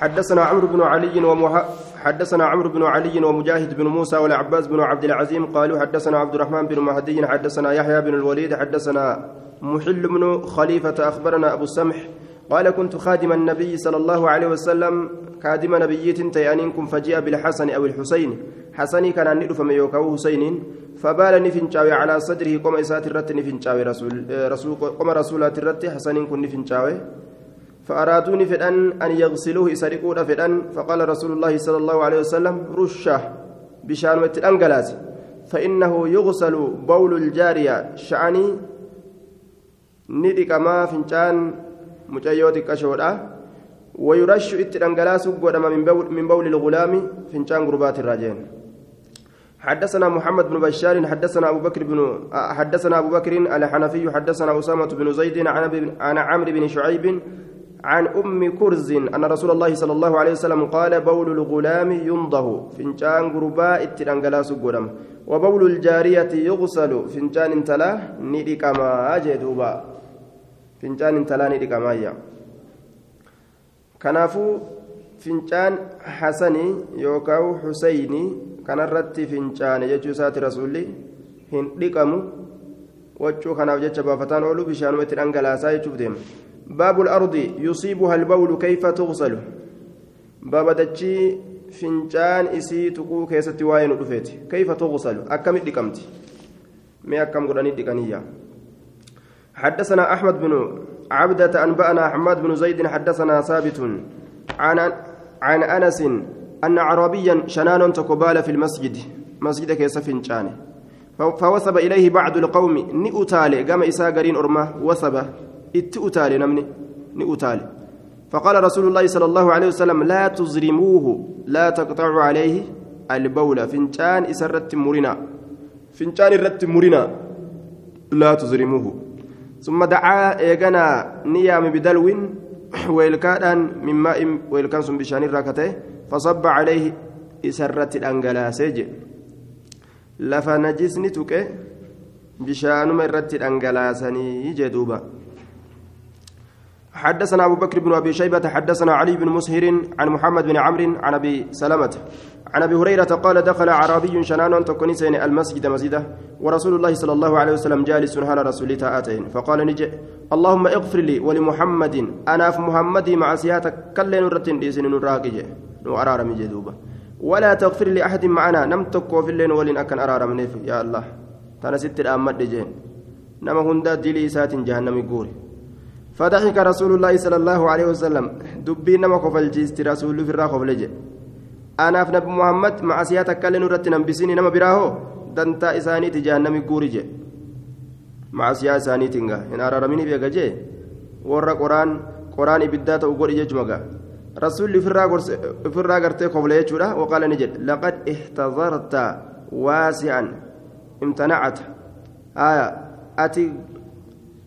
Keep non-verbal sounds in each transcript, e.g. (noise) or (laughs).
حدثنا عمرو بن علي ومح... حدثنا عمرو بن علي ومجاهد بن موسى والعباس بن عبد العزيم قالوا حدثنا عبد الرحمن بن مهدي حدثنا يحيى بن الوليد حدثنا محل بن خليفة أخبرنا أبو السمح قال كنت خادم النبي صلى الله عليه وسلم خادم نبيت تيانينكم فجيء بالحسن أو الحسين حسني كان ندف فما يوكاو حسين فبال نفنشاوي على صدره قم إسات الرت نفنشاوي رسول رسول قم رسولات الرت حسن كن نفنشاوي فأرادوني فدان أن يغسلوه يسرقون فدان فقال رسول الله صلى الله عليه وسلم رشة بشان وتنقلاس فإنه يغسل بول الجارية شعني ندك ما فنشان مجيوتي كشودا ويرش اتدنقلاس قدام من بول الغلام فنشان قربات الراجين. حدثنا محمد بن بشار حدثنا أبو بكر بن حدثنا أبو بكر الحنفي حدثنا أسامة بن زيد عن عمرو بن شعيب عن أم كرز أن رسول الله صلى الله عليه وسلم قال بول الغلام ينضه فنجان قرباء اترانجلاس قدم. وبول الجارية يغسل. فنجان انتلا ندكما جدوبا. فنجان انتلا ندكما كنافو فنجان حسني يوكاو حسيني. كان الرتي فنجان يجوسات رسولي. هندكمو wachuu kanaaf jecha baafataan oolu bishaanuma itti dhangalaasaa jechuuf deema باب الأرض يصيبها البول كيف تغسل؟ باب دجي فنجان إسي تقو كيست واين رفيت. كيف تغسل؟ أكم دكمت ما أكم قراني دكانية حدثنا أحمد بن عبدة أنبأنا حماد بن زيد حدثنا ثابت عن عن أنس أن عربيا شنان تقبال في المسجد. مسجد كيس فنجان. فوثب إليه بعض القوم نئتالي قام إساء قرين أرمه وثب itti utaale namni فقال رسول الله صلى الله عليه وسلم لا تزرموه لا تقطعوا عليه البول فنجان إسرت مرنا فنجان الرت مرنا لا تزرموه ثم دعا إيغانا نيام بدلو ويلكان من ماء ويلكان سن بشان الراكته فصب عليه إسرت الأنجلاسج لفنجسني تك بشان مرت الأنجلاسني جدوبا حدثنا أبو بكر بن أبي شيبة حدثنا علي بن مسهر عن محمد بن عمرو عن أبي سلمة. عن أبي هريرة قال دخل أعرابي شنان تكونسين المسجد مسجده ورسول الله صلى الله عليه وسلم جالس على رسول تآتين فقال نجي اللهم اغفر لي ولمحمد أنا في محمد مع سياتك كلين رتين ديسن نراقج وأرار مجدوبة ولا تغفر لأحد معنا نم تكو في اللين ولين أكن أرار يا الله. تنسيت الأمد جين نما هندا دلي سات جهنم يقول. فضحك رسول الله صلى الله عليه وسلم. دبي نما كفلجيست رسول في الراخو بلجي أنا في نبي محمد مع سياتك كلن رتنا بسيني نما براهو. دنتا إساني تجانمي قورجي مع سيا إساني تنغا إن أرارميني بيغجي ورا قرآن قرآن إبدات وقول إجمغا رسول في الراغ غرتي قبل يجورا وقال نجد لقد احتضرت واسعا. امتنعت. آية. أتي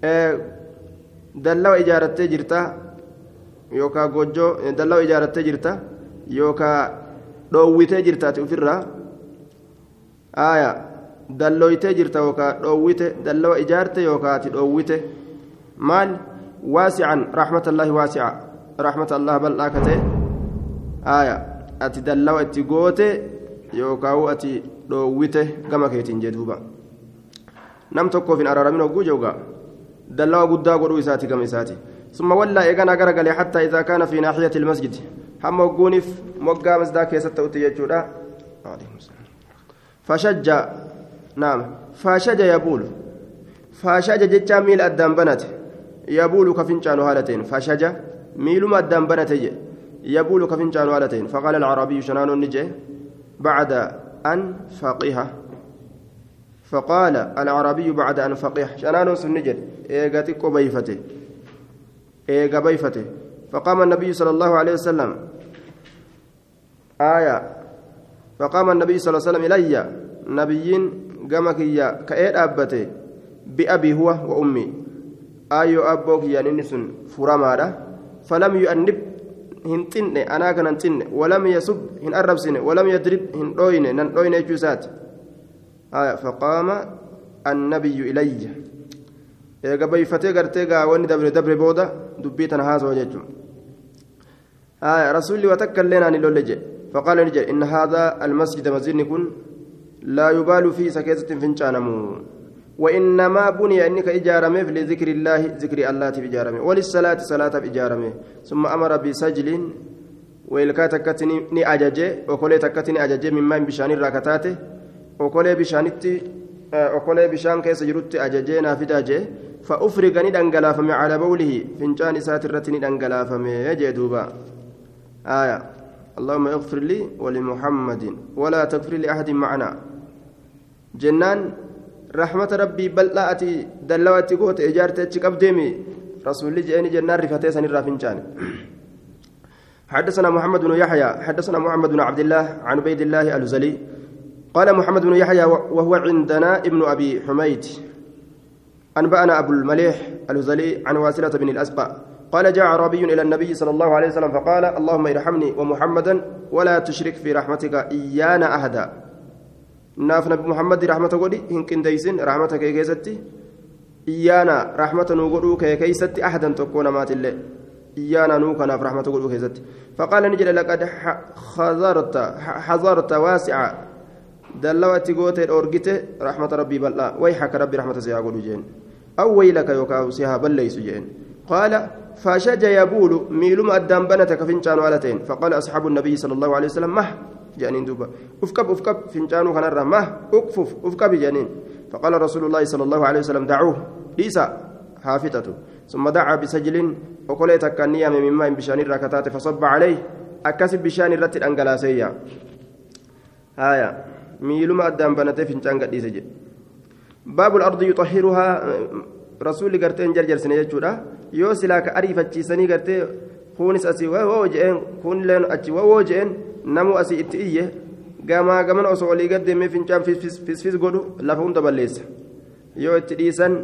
آه dallawa ijaarattee jirta yookaan gojjoo dallawa ijaarattee jirta yookaan dhoowwitee jirtaati ofirraa aaya dallooytee jirta yookaan dhoowwite dallawa ijaarte yookaan dhoowwite maal waasican raaxmatallaahi waasica raaxmata allah bal'aa katee aaya ati dallawa itti goote yookaan ati dhoowwite gama keetiin jedhuuba nam tokkoof hin araaramin hogguu joogaa. دلوا قدا قدو إساتي كم إساتي. ثم ولى إيقنا قرقل حتى إذا كان في ناحية المسجد. هم وقونف مقام إزداك يستوتي يجودا فشج نعم. فشج يبول. فشج جتا ميل أدام بنت يبول كفنشان هالتين فشج ميل ما أدام بنت يبول كفنشان هالتين فقال العربي شنان النجي بعد أن فقيه فقال العربي بعد أن فقح شنان سنجد؟ إيغاتي قبيفته إيغا بيفته. فقام النبي صلى الله عليه وسلم. آية. فقام النبي صلى الله عليه وسلم إلي. نبيين قامك يا كأيد أبته. بأبي هو وأمي. آيو أبوك يا ننسن فرمارة فلم يؤنب. هنتن أنا كان ولم يسب. هن أربسن ولم يدرب. هن دوين نن دوين جوسات آية فقام النبي إلي bayfatee gartee gaawwanni dabre dabre booda dubbii tana haasoo jechuun آه رسولي وتكل لنا نلولج فقال نجي إن هذا المسجد مسجد كن لا يبال فيه سكيزة فنشانمو وإنما بني أنك إجارمه لذكر الله ذكر الله بإجارمه وللصلاة صلاة بإجارمه ثم أمر بسجل ويلكا تكتني ني أجاجي وكولي تكتني أجاجي مما بشان الراكتاته وكولي بشانتي وكولي بشان كيس جرت أجاجي نافداجي فأفرغ ندنقلافم على بوله فنجان ساترة ندنقلافم يجي دوبا آية اللهم اغفر لي ولمحمد ولا تغفر لأحد معنا جنان رحمة ربي بل لا أتي دلواتي قوت إجارتي أتشكب ديمي رسول الله جاني جنان رفتي سن الرافنجان حدثنا محمد بن يحيى حدثنا محمد بن عبد الله عن عبيد الله الهزلي قال محمد بن يحيى وهو عندنا ابن أبي حميد أنبأنا أبو المليح الهزلي عن واسلة بن الأسقى قال جاء عربي إلى النبي صلى الله عليه وسلم فقال اللهم ارحمني ومحمدا ولا تشرك في رحمتك إيانا أهدا muhammadi rahmata godhi hin qindeeysin rahmata kee keessatti iyyaana rahmata nuu godhuu kee keeysatti ahadan tokko namaatillee iyyaana nuu kanaaf rahmata godhuu keessatti faqaala ni jedhe laqad xazarta waasica dallawatti gootee dhoorgite rahmata rabbii bal'aa. Wayxaka rabbi rahmata si haa godhu jeen. Aw waylaka yookaa si haa balleeysu jeen. Qaala فشج يبول ميلوم أدام بنتك فنشان ولتين فقال أصحاب النبي صلى الله عليه وسلم مه جانين دوبا افكب افكب فنجانو كان الرماه اكفف افكب جانين فقال رسول الله صلى الله عليه وسلم دعوه ليس حافتته ثم دعا بسجل وقال تكنيا من ماء بشان الركتات فصب عليه أكسب بشان الرت الأنجلاسية آية ميلما أدام بنتي فنجان قد باب الأرض يطهرها رسول قرتين جرجر سنة يجودا يو سلاك أريفة سني قرتي كونس أسي وهو جئن كون لين أتي وهو جئن namu asii itti iyye gamaa gaman osoo olii gaddeemee fincaan fisfis godhu lafa hunda balleessa yoo itti dhiisan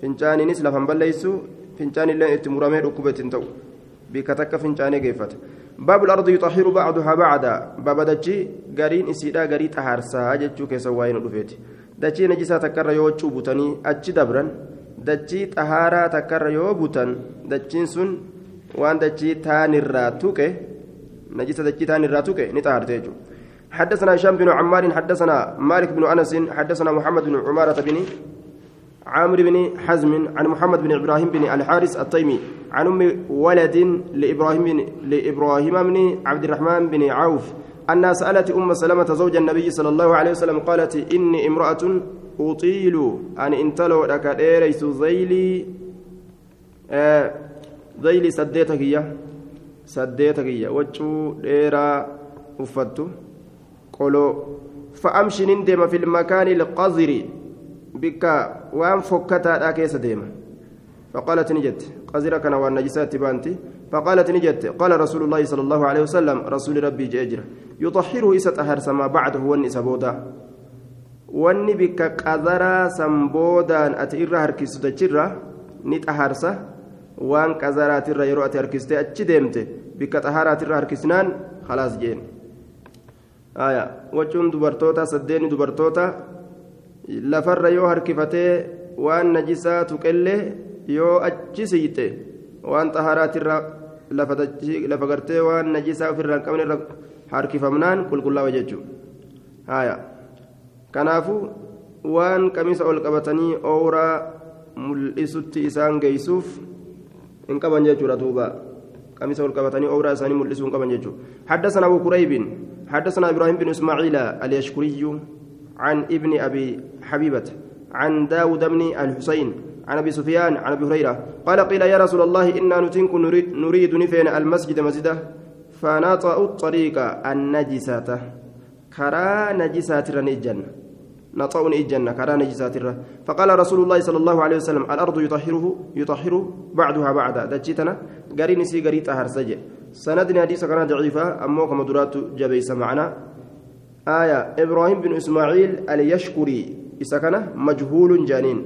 fincaaniinis lafan balleessu fincaanillee itti muramee dhukkuba ittiin ta'u bikka takka fincaanee geeffata باب الأرض يطهر بعضها بعدا باب دجي غارين إسيدا غاري طهارسا جچو كيسا واين دفيت دجي نجسا تكر يو چوبتني أجي دبرن دجي طهارا تكر يو بوتن دجين سن وان دجي تانيرا توكي نجس دجتان الراتوك نتهرتيجو حدثنا هشام بن عمار حدثنا مالك بن انس حدثنا محمد بن عمارة بن عامر بن حزم عن محمد بن إبراهيم بن الحارث التيمي عن أم ولد لإبراهيم بن لإبراهيم بن عبد الرحمن بن عوف أنها سألت أم سلمة زوج النبي صلى الله عليه وسلم قالت إني امرأة أطيل أن انتلو ديريس ذيلي آه ذيلي سديتك إياه saddeeta kiyya waccuu dheeraa uffattu qoloo fa'amshinin deema filmakaani ilqaziri bikka waan fokkataadhaa keessa deema فقالت نجت قزر كان والنجسات بانتي فقالت نجت قال رسول الله صلى الله عليه وسلم رسول ربي جاجر يطهره إسات أهرس ما بعده وني سبودا وني بك قذرا سمبودا أتئر هركس تجرة نت أهرسه waan qazaraatirra yeroo ati harkistee achi deemte bikka xahaaraatirra harkisnaan khalaas jeen wacuun dubartoota saddeeni dubartoota lafarra yoo harkifatee waan najisaa tuqellee yoo achi siite waan xahaaraatirra lafa gartee waan najisaa ofirraa hin qabnerra harkifamnaan qulqullaawa jechuudha kanaafuu waan qamisa ol qabatanii ooraa mul'isutti isaan geessuuf. إن كمان جيتشورا دوبا قميص والقبطاني أورا ساني ملسون كمان جيتشو حدثنا أبو كريب حدثنا إبراهيم بن إسماعيل اليشكري عن ابن أبي حبيبة عن داود بن الحسين عن أبي سفيان عن أبي هريرة. قال قيل يا رسول الله إنا نتنك نريد, نريد نفين المسجد مسجده. فنطأ الطريق النجسة. كرا نجسات رنجن نطعون إجنة كران جساترة فقال رسول الله صلى الله عليه وسلم الأرض يطهره يطهر بعدها بعدا دجتنا قرين سي قري طهر سجع سندنا حديث كان ضعيفة أمو كما درات جبيس معنا. آية إبراهيم بن إسماعيل اليشكري. إسكنه مجهول جانين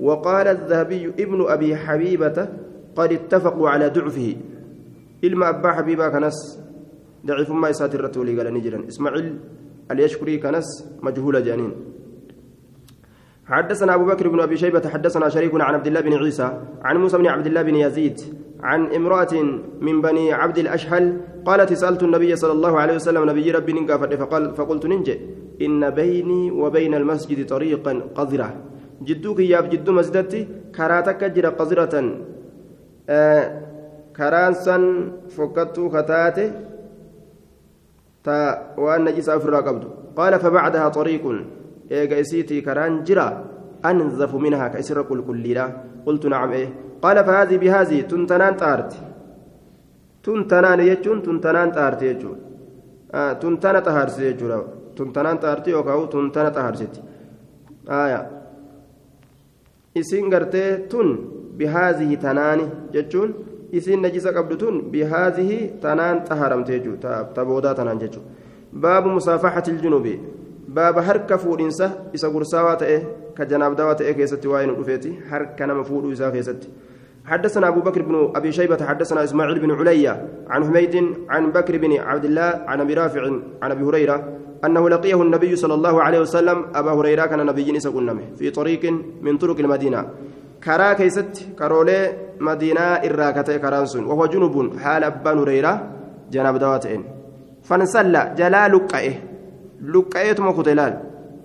وقال الذهبي ابن أبي حبيبة قد اتفقوا على ضعفه إلما أبا حبيبة كنس ضعيف ما يساتر رتولي قال نجرا إسماعيل اليشكري كنس مجهول جانين حدثنا أبو بكر بن أبي شيبة حدثنا شريك عن عبد الله بن عيسى عن موسى بن عبد الله بن يزيد عن امرأة من بني عبد الأشهل قالت سألت النبي صلى الله عليه وسلم نبي ربي ننقى فقال فقلت ننجي. إن بيني وبين المسجد طريقا قذرة. جدوك يا جدو مسجدتي كراتك جرى قذرة. آه كرانسا فكتو كتاتي. تا وأن نجس أفرا قبض قال فبعدها طريق. إيجا إسيتي كران جرى. أنظف منها كأسر كل كليلا قلت نعم إيه. قال فهذه بهذه تنتنان طارت تنتنان يجون تنتنان طارت يجون آه تنتنا طهارس يجون تنتنان طارت يوكاو تنتنا طهارست آية gartee tun bihaadihi tanaani jechuun isiin najisa qabdu tun bihaadihi tanaan xaharamte jechuudha ta boodaa tanaan jechuudha baabu musaafaxati iljunubi baaba harka fuudhinsa isa gursaawaa ta'e ka janaabdawaa ta'e keessatti waa'ee nu dhufeeti harka nama fuudhuu isaa keessatti. حدثنا أبو بكر بن أبي شيبة حدثنا إسماعيل بن عليا عن حميد عن بكر بن عبد الله عن أبي رافع عن أبي هريرة أنه لقيه النبي صلى الله عليه وسلم أبا هريرة كان نبي نسقنمه في طريق من طرق المدينة. كرا كيست كرولي مدينة إراكة كرانسون وهو جنوب حال أبا هريرة جناب دواتين فانسلى جلا لقائه لقائه مكتلال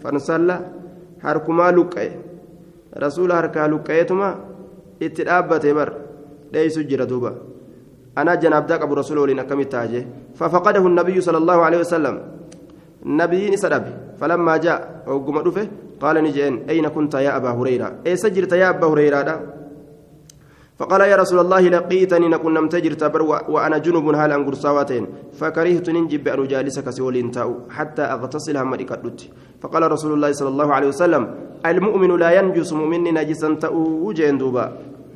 فانسلى هركما لقائه رسول هركا dhaabbate bar dheeysu jira duuba أنا جنابدا قبل رسول الله إنك متاجه ففقده النبي صلى الله عليه وسلم. نبي سرب فلما جاء وقم قال نجين أين كنت يا أبا هريرة؟ أي سجرت يا أبا هريرة فقال يا رسول الله لقيتني نكون نم تجرت بر وأنا جنوب هال أنقر سواتين فكرهت ننجب أن أجالسك سولين تاو حتى أغتسل هم فقال رسول الله صلى الله عليه وسلم المؤمن لا ينجس مؤمن نجسا تأو جين دوبا.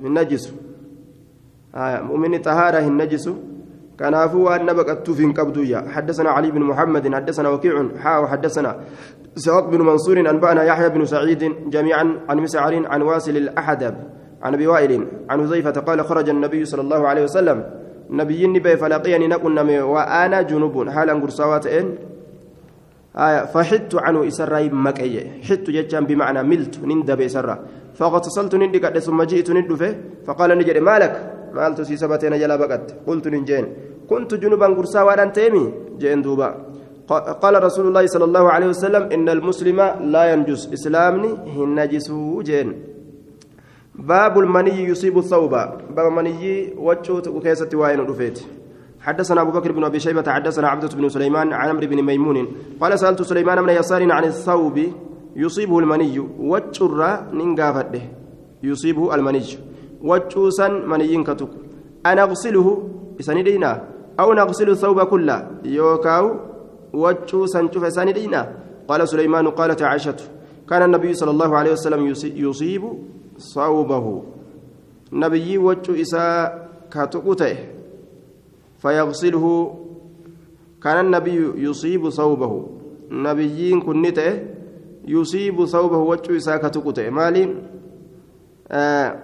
النجس آه مؤمن طهارة النجس كنافو أن بقت قبضية حدثنا علي بن محمد حدثنا وكيع حا وحدثنا سعد بن منصور أنبأنا يحيى بن سعيد جميعا عن مسعر عن واسل الأحدب. عن أبي وائل عن حذيفة قال خرج النبي صلى الله عليه وسلم. نبي نبي فلقيني نكن وأنا جنوب. حالا قرصوات آية فحدت عنه إسراء مكية. حدت جتشان بمعنى ملت نندب إسراء فاغتسلت نندك ثم جئت ندفه فقال نجري مالك؟ مالت سي سبتين جلا بقت قلت ننجين كنت جنوبا قرصا وأنا تيمي جين دوبا. قال رسول الله صلى الله عليه وسلم إن المسلم لا ينجس إسلامني هنجس جين باب المني يصيب الثوب. باب مني وجهه وكيسة وين رفيت. حدثنا أبو بكر بن أبي شيبة حدثنا عبدة بن سليمان عن عمرو بن ميمون. قال سألت سليمان بن يسار عن الثوب يصيبه المني. وجر ننقافته يصيبه المني. وجوسا مني كتك. أنا أغسله؟ إساندينا أو نغسل الثوب كله؟ يوكاو. وجوسا شوف إساندينا قال سليمان قالت عائشة. كان النبي صلى الله عليه وسلم يصيب صوبه. نبي وجو إسا كتكوته فيغسله. كان النبي يصيب ثوبه نبيين كنته يصيب ثوبه وجه إساك تكته مالي آه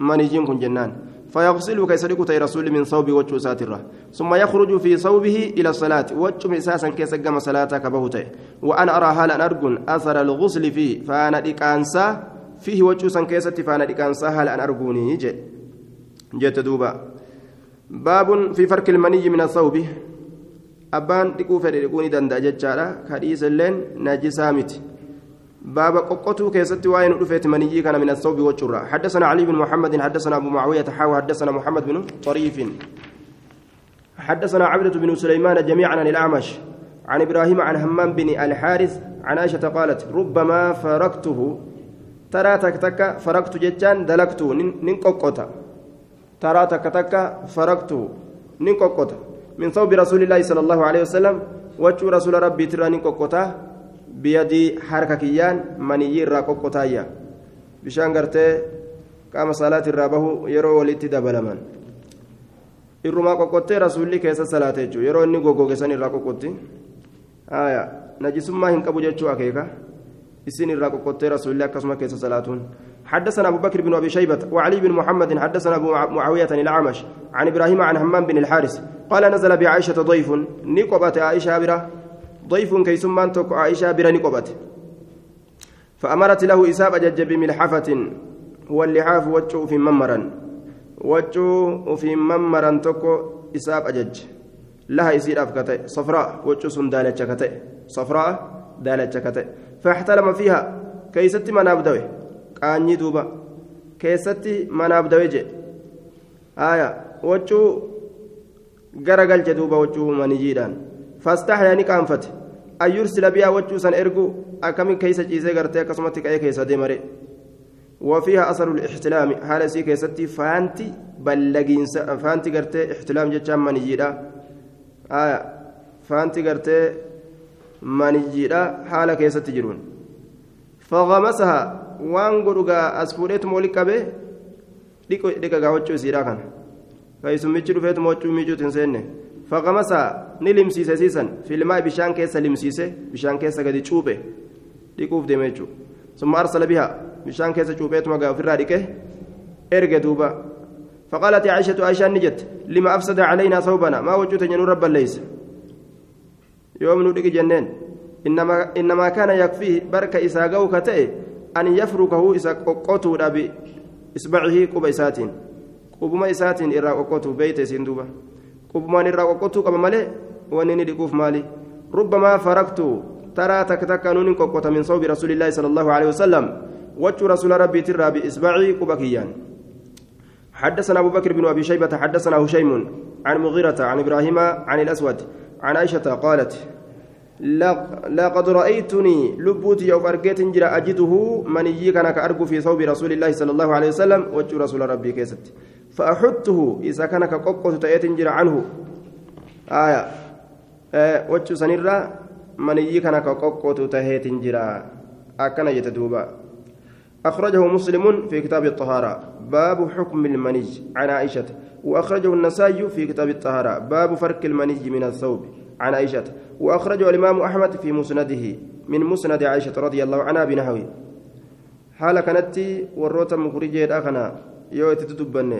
منيجين كن جنان؟ فيغسل كيسرق رسول من ثوب وجه ساترة ثم يخرج في ثوبه إلى الصلاة. وجه مساسا كيس قام صلاة كبهته وأنا أرى أن أرجن أثر الغسل فيه فأنا إكانسا فيه وجه سنكيسة فأنا إكانسا أن أرجوني. جت جت دوبا. باب في فرق المني من الثوب أبان تكو فدي تكوني دندا جتشارا. كديس اللين نجسا متي باب قطو كيست وين رفيت مني كان من الثوب والشرى حدثنا علي بن محمد حدثنا أبو معاوية حاو حدثنا محمد بن طريف. حدثنا عبدة بن سليمان جميعا عن الأعمش عن إبراهيم عن همام بن الحارث عن عائشة قالت ربما فرقته. ترى تك تك فرقت جتان دلكت ننققتا ترى تك تك فرقت ننققتا من ثوب رسول الله صلى الله عليه وسلم وجه رسول ربي ترى ننققتا بيدي حركة كيان مني را ققتايا بشان غرتي قام صلاة الرابه يرو ولت دبلمن irrumaa qoqqottee rasuulli keessa salaate jechuudha yeroo inni goggoge san irraa qoqqotti. Najisummaa hin qabu jechuu akeeka. Isin irraa qoqqottee rasuulli akkasuma keessa salaatuun. حدثنا أبو بكر بن أبي شيبة وعلي بن محمد حدثنا أبو معاوية الأعمش عن إبراهيم عن همام بن الحارث قال نزل بعائشة ضيف نقبت عائشة بره ضيف كيسمان توك عائشة بره نقبت فأمرت له إساب جج بملحفة هو اللحاف وجه في ممرا waccuu ufiin mammaran tokko isaaf ajajje laha isiidhaaf ka ta'e safraa waccuu sun daalacha ka ta'e safraa daalacha ka ta'e faxtalama fiiha keeysatti manaaf dawe qaanyii duuba keessatti manaaf dawe jedhe aya waccuu gara galche duuba waccuu maniyyiidhaan fastaxyaa qaanfate. An yursila bihaa wachuu san ergu akkami keeysa ciisee gartee akkasumatti ka'ee keessa deemare. وفيها أثر الاحتلام حال سي كيستي فانتي بلغين فانتي غرتي احتلام جتشام منيجيدا آية فانتي غرتي منيجيدا حال كيستي جرون فغمسها وان غرغا اسفوريت مولك به ديكو ديكا غاوچو سيرا كان كايسميچو دفيت موچو ميجو تنسنه فغمسا نلمسيسه سيسن في الماء بشان كيس لمسيسه بشان كيس غدي چوبه ديكوف ديميچو ثم أرسل بها بشان كيس چوبيت مغا في راديكه ارجع دوبا. فقالت عائشة عائشة نجت لما أفسد علينا ثوبنا؟ ما وجدت ينور ربا ليس يوم نودك جنين. إنما إنما كان يكفيه بركة إساقو كتئ أن يفركه إسا قوته بإصبعه قبيسات قبما إسات إرى قوته بيت سندوبا qubumaan irraa qoqqotuu qaba malee wanni inni dhiquuf maali rubbamaa faraktu taraa takka takka nuun hin qoqqota min sawbi rasuulillaahi sala allahu alehi wasalam wachuu rasuula rabbiitti irraa biisbacii quba kiyyaan حدثنا أبو بكر بن أبي شيبة حدثنا هشيم عن مغيرة عن إبراهيم عن الأسود عن عائشة قالت لقد رأيتني لبوتي يوم أرقيت جرى أجده مني كان كأرجو في صوب رسول الله صلى الله عليه وسلم وجه رسول ربي كيست فأحته إذا كان كقوقة تأتي جرى عنه. آية. آه وجه سنرى مني كان كقوقة تأتي جرى أكن يتدوبا أخرجه مسلم في كتاب الطهارة. باب حكم المني عن عائشة. وأخرجه النسائي في كتاب الطهارة. باب فرك المني من الثوب عن عائشة. وأخرجه الإمام أحمد في مسنده من مسند عائشة رضي الله عنها بنحوه. حال كانت وروتا مخرجة أخنا yoo itti dubbanne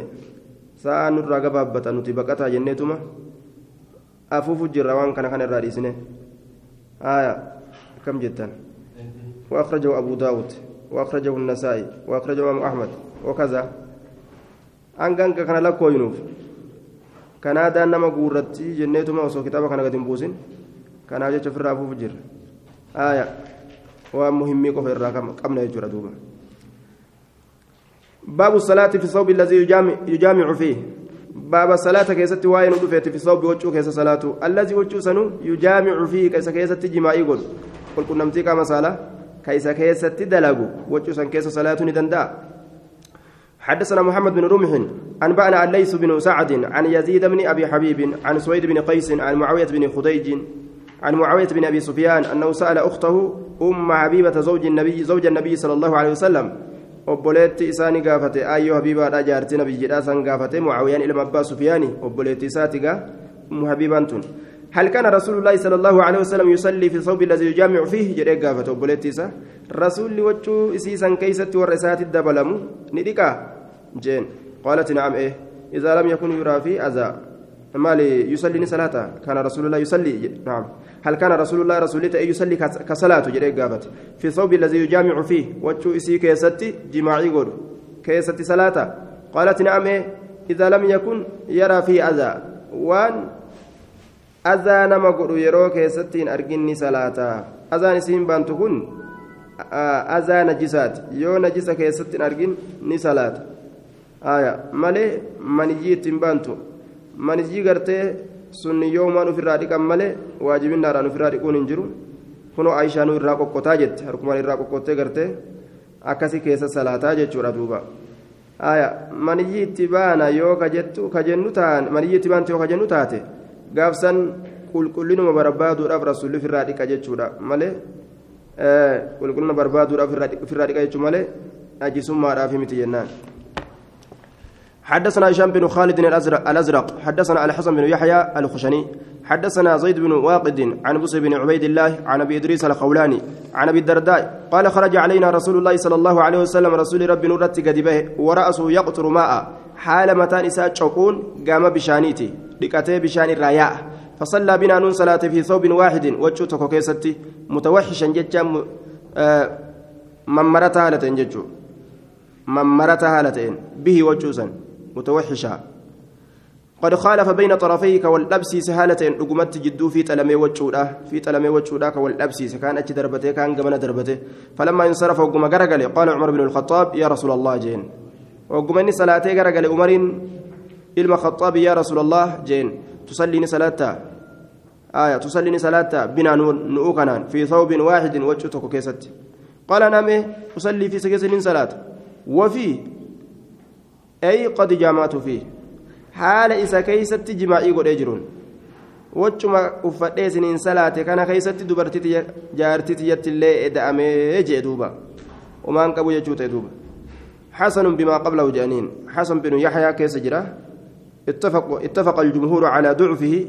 sa'a nurraa gabaabbata nuti baqataa jenneetuma afuufu jirra waan kana kana irraa dhiisne aya كم جدا وأخرجه أبو داود وأخرجه النسائي وأخرجه الإمام أحمد وكذا أنغانك كان لك وينوف كان هذا نما قورتي جنيتما وسو كتابة كان قد بوسين كان أجل في الرافو فجر آية ومهمي كفر الراكم قمنا يجرى باب الصلاة في الثوب الذي يجامع, يجامع فيه. باب الصلاة كيست واين ودفت في الثوب وجهه كيس صلاة الذي وجهه سنو يجامع فيه كيس كيست جماعي قل. قل كنا متيكا مسألة كيس كيست دلقوا وجهه سن كيس صلاة ندندا. حدثنا محمد بن رمح أنبأنا الليث بن سعد عن يزيد بن أبي حبيب عن سويد بن قيس عن معاوية بن خديج عن معاوية بن أبي سفيان أنه سأل أخته أم حبيبة زوج النبي زوج النبي صلى الله عليه وسلم obboleetti isaanii gaafate ayyoo habiibaadha jaartii nabiyyiidha san gaafate mucaawiyaan ilma abbaa sufiyaani obboleetti isaati gaa ummu habiibaan tun هل كان رسول الله صلى الله عليه وسلم يصلي في الثوب الذي يجامع فيه جريك قافة وبلتيسا رسول وجو إسيسا كيست ورسات الدبلم نديكا جين قالت نعم إيه إذا لم يكن يرى في أذى مالي يصلي صلاة كان رسول الله يصلي نعم هل كان رسول الله رسول الله يصلي كصلاة جريك قافة في الثوب الذي يجامع فيه وجو إسي كيستي جماعي قول كيستي صلاة قالت نعم إذا لم يكن يرى في أذى وان azaa nama godhu yeroo keessatti hin arginni salaataa azaan isiin baantu kun azaa najisaati. Yoo najisa keessatti hin argin ni salaata. Aya maniyyii gartee sunni yoomaan ofirraa dhiqan malee waajibinnaadhaan ofirraa dhiquun hin jiru kunoo aayishaanuu irraa qoqqotaa jette harkumaan irraa qoqqottee gartee akkasi keessa salaataa jechuudha duuba aya maniyyii itti baana yoo ka jennu taate maniyyii itti baante yoo ka jennu taate gaafsan qulqullinuma barbaaduudhaaf rasuulli ofirraa dhiqa jechuudha malee qulqullina barbaaduudhaaf ofirraa dhiqa jechuudha malee ajisummaadhaaf miti jennaan. حدثنا هشام بن خالد الأزرق, الأزرق حدثنا الحسن بن يحيى الخشني حدثنا زيد بن واقد عن بصر بن عبيد الله عن أبي إدريس الخولاني عن أبي الدرداء قال خرج علينا رسول الله صلى الله عليه وسلم رسول رب نورت قدبه ورأسه يقطر ماء حال متى نساء شقون قام بشانيتي لكتي بشان الراياء فصلى بنا نون صلاة في ثوب واحد وجهتك كيستي متوحشا ججا ممرتها هالتين ججو ممرتها هالتين به وجوسا متوحشا قد خالف بين طرفيك واللبسي سهالة رقمت جدو في تلمي وجودا في تلمي وجودا واللبسي كان أتش دربته كان قمنا دربته. فلما انصرف وقم قرقل قال عمر بن الخطاب يا رسول الله جين. وقمني صلاتي قرقل عمر إلما خطاب يا رسول الله جين. تصليني صلاة آية تصليني صلاة بنا نؤكنا في ثوب واحد وجهتك كيست. قال نعم أصلي في سجن صلاة. وفي؟ أي قد جامعت فيه. حال إذا كيست جماعي قد أجرون. isiniin salaate kana keessatti dubartiti jaartiti illee eda'amee jee duuba umaan qabu jechuu ta'e duuba حسن بما قبله جانين. حسن بن يحيى كيس جرا. اتفق اتفق الجمهور على ضعفه.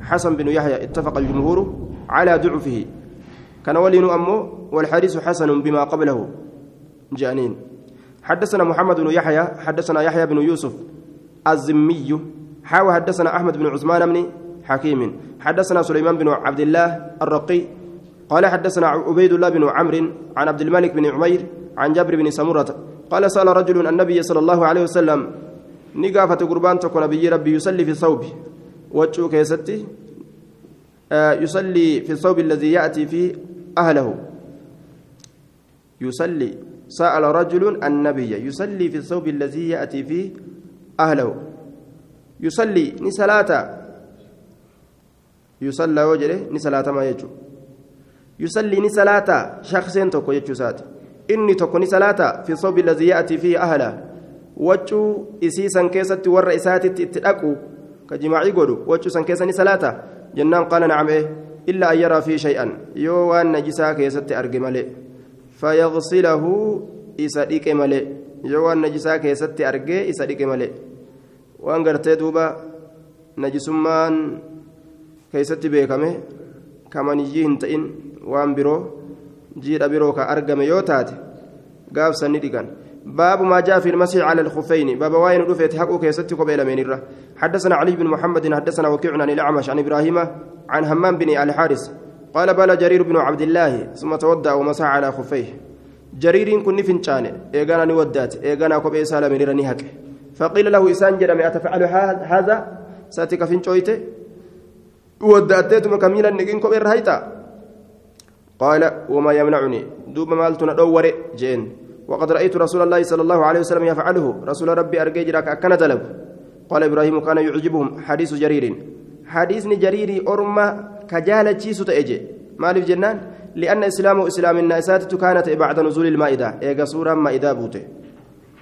حسن بن يحيى اتفق الجمهور على ضعفه. كان ولين أمه والحديث حسن بما قبله جانين. حدثنا محمد بن يحيى حدثنا يحيى بن يوسف الزمي حاوى حدثنا أحمد بن عثمان بن حكيم حدثنا سليمان بن عبد الله الرقي قال حدثنا عبيد الله بن عمرو عن عبد الملك بن عمير عن جابر بن سمرة قال سأل رجل النبي صلى الله عليه وسلم نقافة قربان تكون نبي ربي يصلي في الثوب؟ وجهه كيستي آه يصلي في الثوب الذي يأتي فيه أهله. يصلي. سأل رجل النبي يصلي في الثوب الذي يأتي فيه أهله. يصلي نسلاتا. يصلى وجره نسلاتا ما يجو. يصلي نسلاتا. شخصين توكو يجو سات. إني توكو نسلاتا في الثوب الذي يأتي فيه أهله. وجو إسيسا كيست ور إساتي تتأكو. كجماعي قولوا وجو سن كيسا نسلاتا. جنان قال نعم إيه إلا أن يرى فيه شيئا. يو وان نجسا كيست أرجمالي najisaa keessatti argee isa dhiqe malee waan gartee duuba najisummaan keessatti beekame kamaniyyii hin ta'in waan biroo jiidha biroo ka argame yoo taate gaafsan ni dhiqan باب ما جاء في المسح على الخفين باب واين رفيت حقه كيستي قبيل من الره حدثنا علي بن محمد حدثنا وكيع عن الأعمش عن إبراهيم عن همام بن الحارث قال بال جرير بن عبد الله ثم توضأ ومسح على خفيه. جرير كن فنشان إيغانا نودات. إيغانا كوبي سالم نيراني هكي فقيل له إسان جرم أتفعل هذا؟ ساتك فنشويت ودأتيتم كميلا نجين كوبي رهيتا قال وما يمنعني؟ دوب مالتنا دور جين. وقد رأيت رسول الله صلى الله عليه وسلم يفعله. رسول ربي أرجي جراك أكن دلب. قال إبراهيم كان يعجبهم حديث جرير. حديث جرير أرمى كجالتشيس تأجي. مالف جنان؟ لأن إسلام إسلام الناسات كانت بعد نزول المائدة. إيجا سورة مائدة بوته.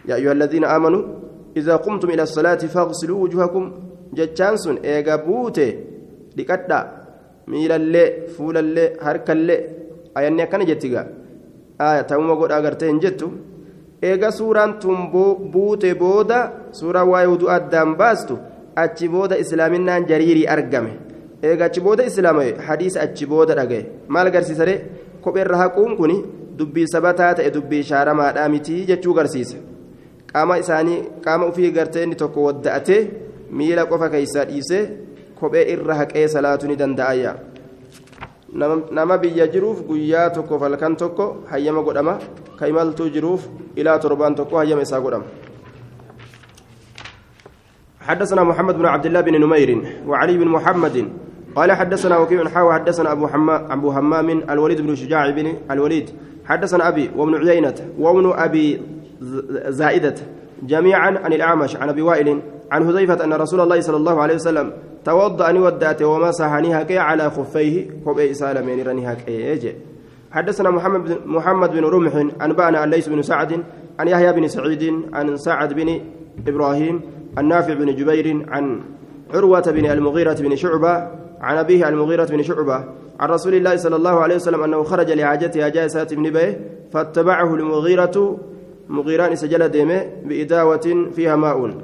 يا أيها الذين آمنوا إذا قمتم إلى الصلاة فاغسلوا وجوهكم. جتشانسون إيجا بوته. لكتا. ميلا اللي فولا اللي هركا اللي أياني كان جتيغا. آية تاوما قد أغرتين جتو. suuraan tun buute booda suuraa waa'ee uduu addaan baastu achi booda islaaminaan jariirii argame. Eega achi booda islaama'e hadiisa achi booda dhagaye maal agarsiisare kopheerra haquun kun dubbii sabataa ta'e dubbii shaaramaadhaa mitii jechuu agarsiisa qaama isaanii qaama ofii gartee inni tokko wadda'atee miila qofa keessaa dhiisee kophee irra haqee salaatu ni danda'ayya nama biyya jiruuf guyyaa tokkoof halkan tokko hayyama godhama. Ka imaltuu jiruuf ilaa torbaan tokko hayyama isaa godhama حدثنا محمد بن عبد الله بن نمير وعلي بن محمد قال حدثنا وكيع حاوى حدثنا أبو حمام أبو همام الوليد بن شجاع بن الوليد. حدثنا أبي وابن عيينة وابن أبي زائدة جميعا عن الأعمش عن أبي وائل عن حذيفة أن رسول الله صلى الله عليه وسلم توضأ ودات ومسح نهكي على خفيه. كوبي سالمين رنهكي حدثنا محمد بن محمد بن رمح أنبأنا ليس بن سعد عن يحيى بن سعيد عن سعد بن إبراهيم النافع بن جبير عن عروة بن المغيرة بن شعبة عن أبيه المغيرة بن شعبة عن رسول الله صلى الله عليه وسلم أنه خرج لحاجته جائسات بن بيه فاتبعه المغيرة مغيران سجل ديمه بإداوة فيها ماء.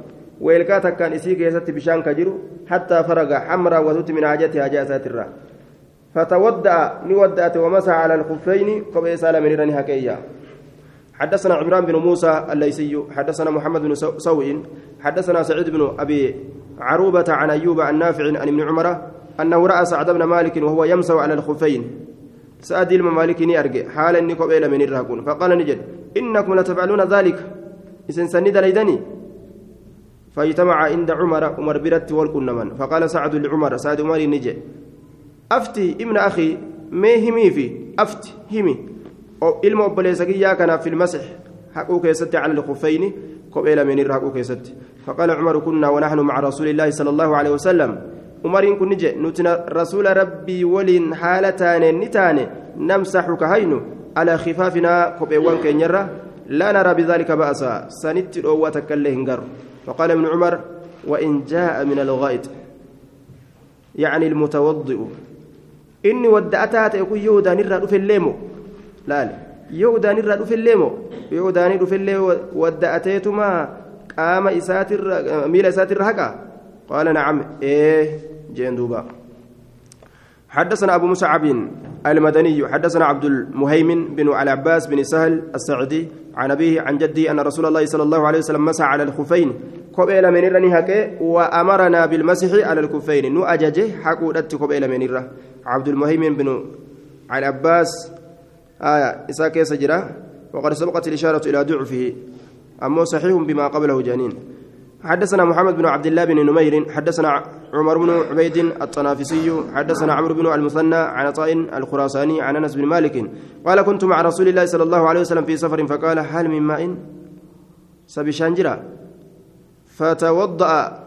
ويلكاتا كان إسيك يسات بشان كجرو حتى فرغ حمرا وتت من حاجتها جائسات الرا. فتودع نودأت ومسح على الخفين قبل سالم من هكيا حدثنا عمران بن موسى الليثي حدثنا محمد بن سوء حدثنا سعيد بن أبي عروبة عن أيوب عن نافع عن ابن عمر أنه رأى سعد بن مالك وهو يمسح على الخفين. سعد الممالك أرجع. حالا إني قبيل من الرهقون. فقال نجد إنكم لتفعلون ذلك. إذن سند ليدني فاجتمع عند عمر عمر برت والكنمن فقال سعد لعمر سعد عمر نجي. أفتي ابن أخي ما همي في أفتي همي ilma obboleessa kiyyaa kanaaf fi ilmasix haquu keessatti cala lkufayni kophee lameen irra haquu keessatti faqaala cumaru kunnaa wanaxnu maca rasuuli illaahi sala allahu alehi wasalam umariin kun ni je nuti rasuula rabbii waliin haala taaneen ni taane namsaxu ka haynu alaa khifaafinaa kopheewwan keenyarra laa naraa bidaalika ba'asa sanitti dhoowwaa takka illee hin garu فقال ابن عمر وإن جاء من الغائط يعني المتوضئ إني ودأتها يكون يهودا نرى في الليمو laal yoo udaanirraa dhufellee moo? Yoo udaanii dhufellee wadda'ateetuma qaama isaatirra miila isaatirra haqa qaala nacam ee jeen duuba. حدثنا أبو مصعب المدني حدثنا عبد المهيمن بن العباس بن سهل السعدي عن أبيه عن جدي أن رسول الله صلى الله عليه وسلم مسح على الخفين قبيل من الرني وأمرنا بالمسح على الكفين نو أججه حقودت قبيل من الره عبد المهيمن بن العباس آية إسا كيس جرا وقد سبقت الإشارة إلى ضعفه أما صحيح بما قبله جانين حدثنا محمد بن عبد الله بن نمير حدثنا عمر بن عبيد الطنافسي حدثنا عمرو بن المثنى عن عطاء الخراساني عن أنس بن مالك قال كنت مع رسول الله صلى الله عليه وسلم في سفر فقال هل من ماء؟ سبشانجرا فتوضأ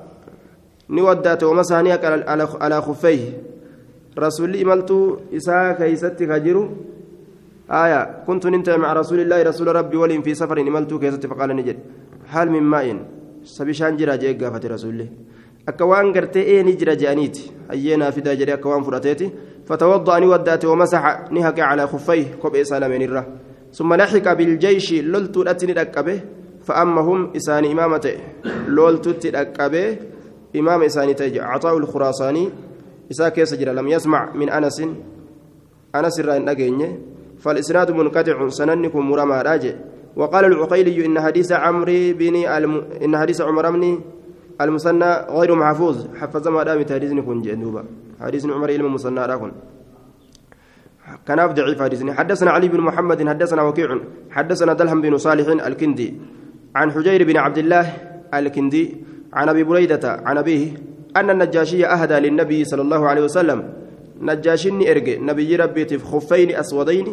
نودات ومسانيك على خفيه. رسول إملت إساء كيست خجر آية كنت ننتهي مع رسول الله رسول ربي ولين في سفر إملت كيست فقال نجد هل من ماء سبشان جرا جيك قافت رسول ee ni jira je'aniiti hayyeenaa fidaa jedhee akka waan fudhateeti فتوضأ نودأت ومسح نهك على خفيه كوب إسالة من الره ثم لحق بالجيش لولت أتني ركبه فأمهم إسان إمامته لولت تركبه إمام إساني تيجي عطاء الخراساني إسا كيس لم يسمع من أنس أنس الرأي فالإسناد منقطع سننكم مرمى راجع وقال العقيلي إن حديث عمرو بن الم... إن حديث عمر بن المثنى غير محفوظ. حفظ ما دام حديث كن جندوبا حديث عمر علم المثنى راكن كان ضعيف حديث. حدثنا علي بن محمد حدثنا وكيع حدثنا دلهم بن صالح الكندي. عن حجير بن عبد الله الكندي عن أبي بريدة عن أبيه أن النجاشي أهدى للنبي صلى الله عليه وسلم نجاشني ارجع نبي ربي في خفين اسودين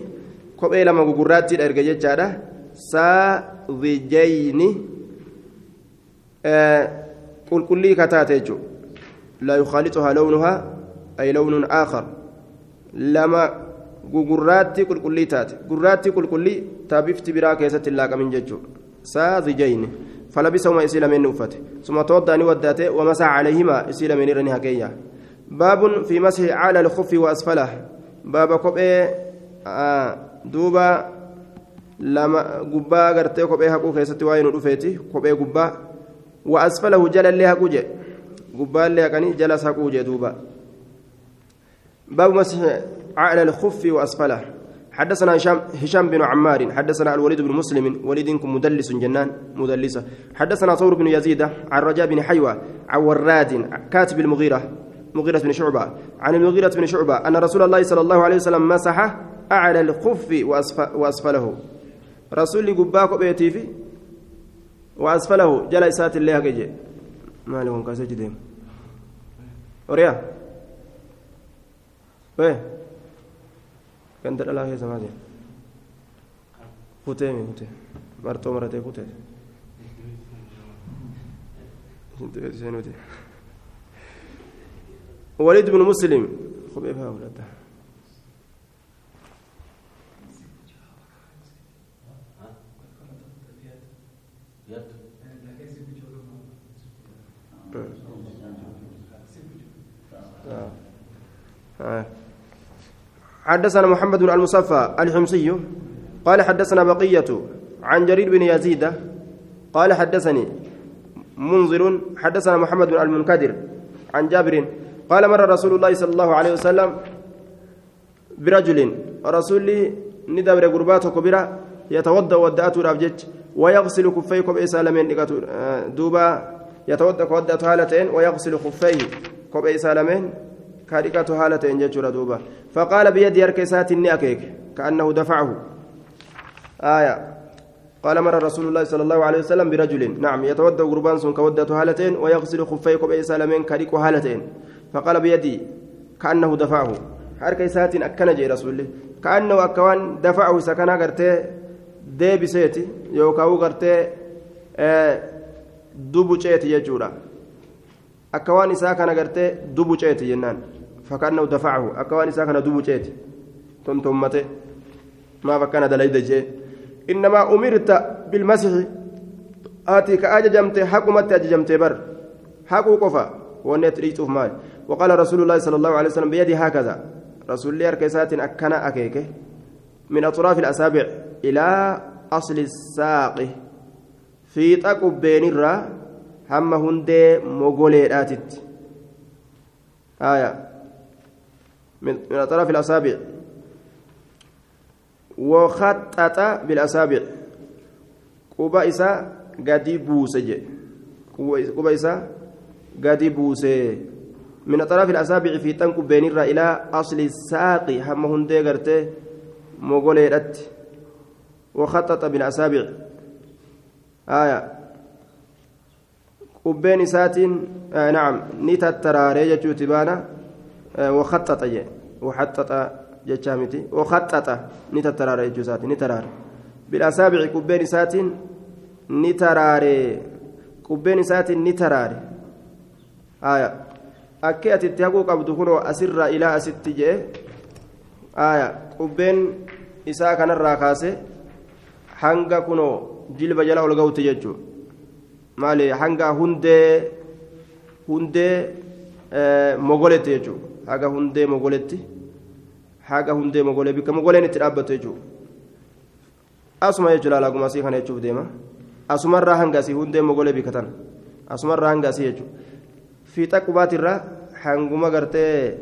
كوبي لما غغراتي ارجع جچادا saadhijayni qulqullii kataate jechuun laa yukhaalixuhaa lawnuhaa ay lawnun aakhar lama gugurraatti qulqullii taate gurraatti qulqullii taabifti biraa keessatti hin laaqamin jechuudha saadhijayni فلبسهما إسيل من نوفته ثم توضأ نوداته ومسح عليهما إسيل من رني هكيا باب في مسح على الخف وأسفله. باب كوبي آه دوبا lama gubbaa gartee kophee haquu keessatti waa'ee nu dhufeeti kophee gubbaa wa asfalahu jalallee haquu jee gubbaallee haqanii jalas haquu jee duuba باب مسح على الخف وأسفله. حدثنا هشام هشام بن عمار حدثنا الوليد بن مسلم وليد مدلس جنان مدلسة. حدثنا ثور بن يزيد عن رجاء بن حيوة عن وراد كاتب المغيرة مغيرة بن شعبة. عن المغيرة بن شعبة أن رسول الله صلى الله عليه وسلم مسح أعلى الخف وأسفله. رسولي قباك بيتي في وأسفله. جل إسات الله كجي ما لهم كاسج ديم أوريا. وين كنت الله يا زمان فتيمي فتي مرتو مرتي فتي (laughs) وليد بن مسلم. خبيبها ولده. حدثنا محمد بن المصفى الحمصي قال حدثنا بقية عن جرير بن يزيد قال حدثني منذر حدثنا محمد بن المنكدر عن جابر قال مر رسول الله صلى الله عليه وسلم برجل رسول ندبر قرباته كبيرة يتوضأ ودأته رابجج ويغسل كفيه كوبي سالمين دوبا يتوضأ كودأته هالتين ويغسل خفيه كوبي سالمين كاريكاته هالتين ججورا دوبا. فقال بيد يركسات إني أكيك كأنه دفعه. آية. قال مر رسول الله صلى الله عليه وسلم برجل نعم يتودى قربان سن كودة هالتين ويغسل خفيه كبئي سالمين كريك هالتين فقال بيدي كأنه دفعه. حركة سات أكن جي رسول الله. كأنه أكوان دفعه سكنا قرتي دي بسيتي يوكاو قرتي آه دبو جيتي يجورا. أكوان ساكنا قرتي دبو جيتي ينان. فكأنه دفعه. أكوان ساكنا دبو جيتي. تنتمتي ما فكان دليل جي إنما أمرت بالمسح. آتي كأججمت حكمت أججمت بر. حكو قفا. ونت ريتوف مال وقال رسول الله صلى الله عليه وسلم بيدي هكذا. رسول الله أركيسات أكنا أكيكه من أطراف الأصابع إلى أصل الساق. في تقب بين الرا هم هندي مغوليراتت آية. من أطراف الأصابع وخطط بالأصابع قبا إسا قدي بوسج قبا إسا قدي بوسي من أطراف الأصابع في تنك بين إلى أصل الساق هم هندي قرتي مغوليرات وخطط بالأصابع. آية. قبين إساتين آه نعم. نتتراري جتشو تبانا آه وخطط وحطط jechaa miti waqaxaxa ni tattaraare jechuu isaati ni taraare bil'asaabici qubbeen isaatiin ni taraare qubbeen akkee ati itti haquu qabdu kunoo asirraa ilaa asitti jee aya qubbeen isaa kanarraa kaase hanga kunoo jilba jala ol ga'utti jechuu maali hanga hundee hundee mogoletti jechuu haga hundee mogoletti haga hundee mogolee bikka mogoleen itti dhaabbatu jechuudha asuma jechuudha alaaguma asii kana jechuuf deema asumarraa hanga asii hundee mogolee bikka tana asumarraa hanga asii jechuudha fiixa qubaatirraa hanguma gartee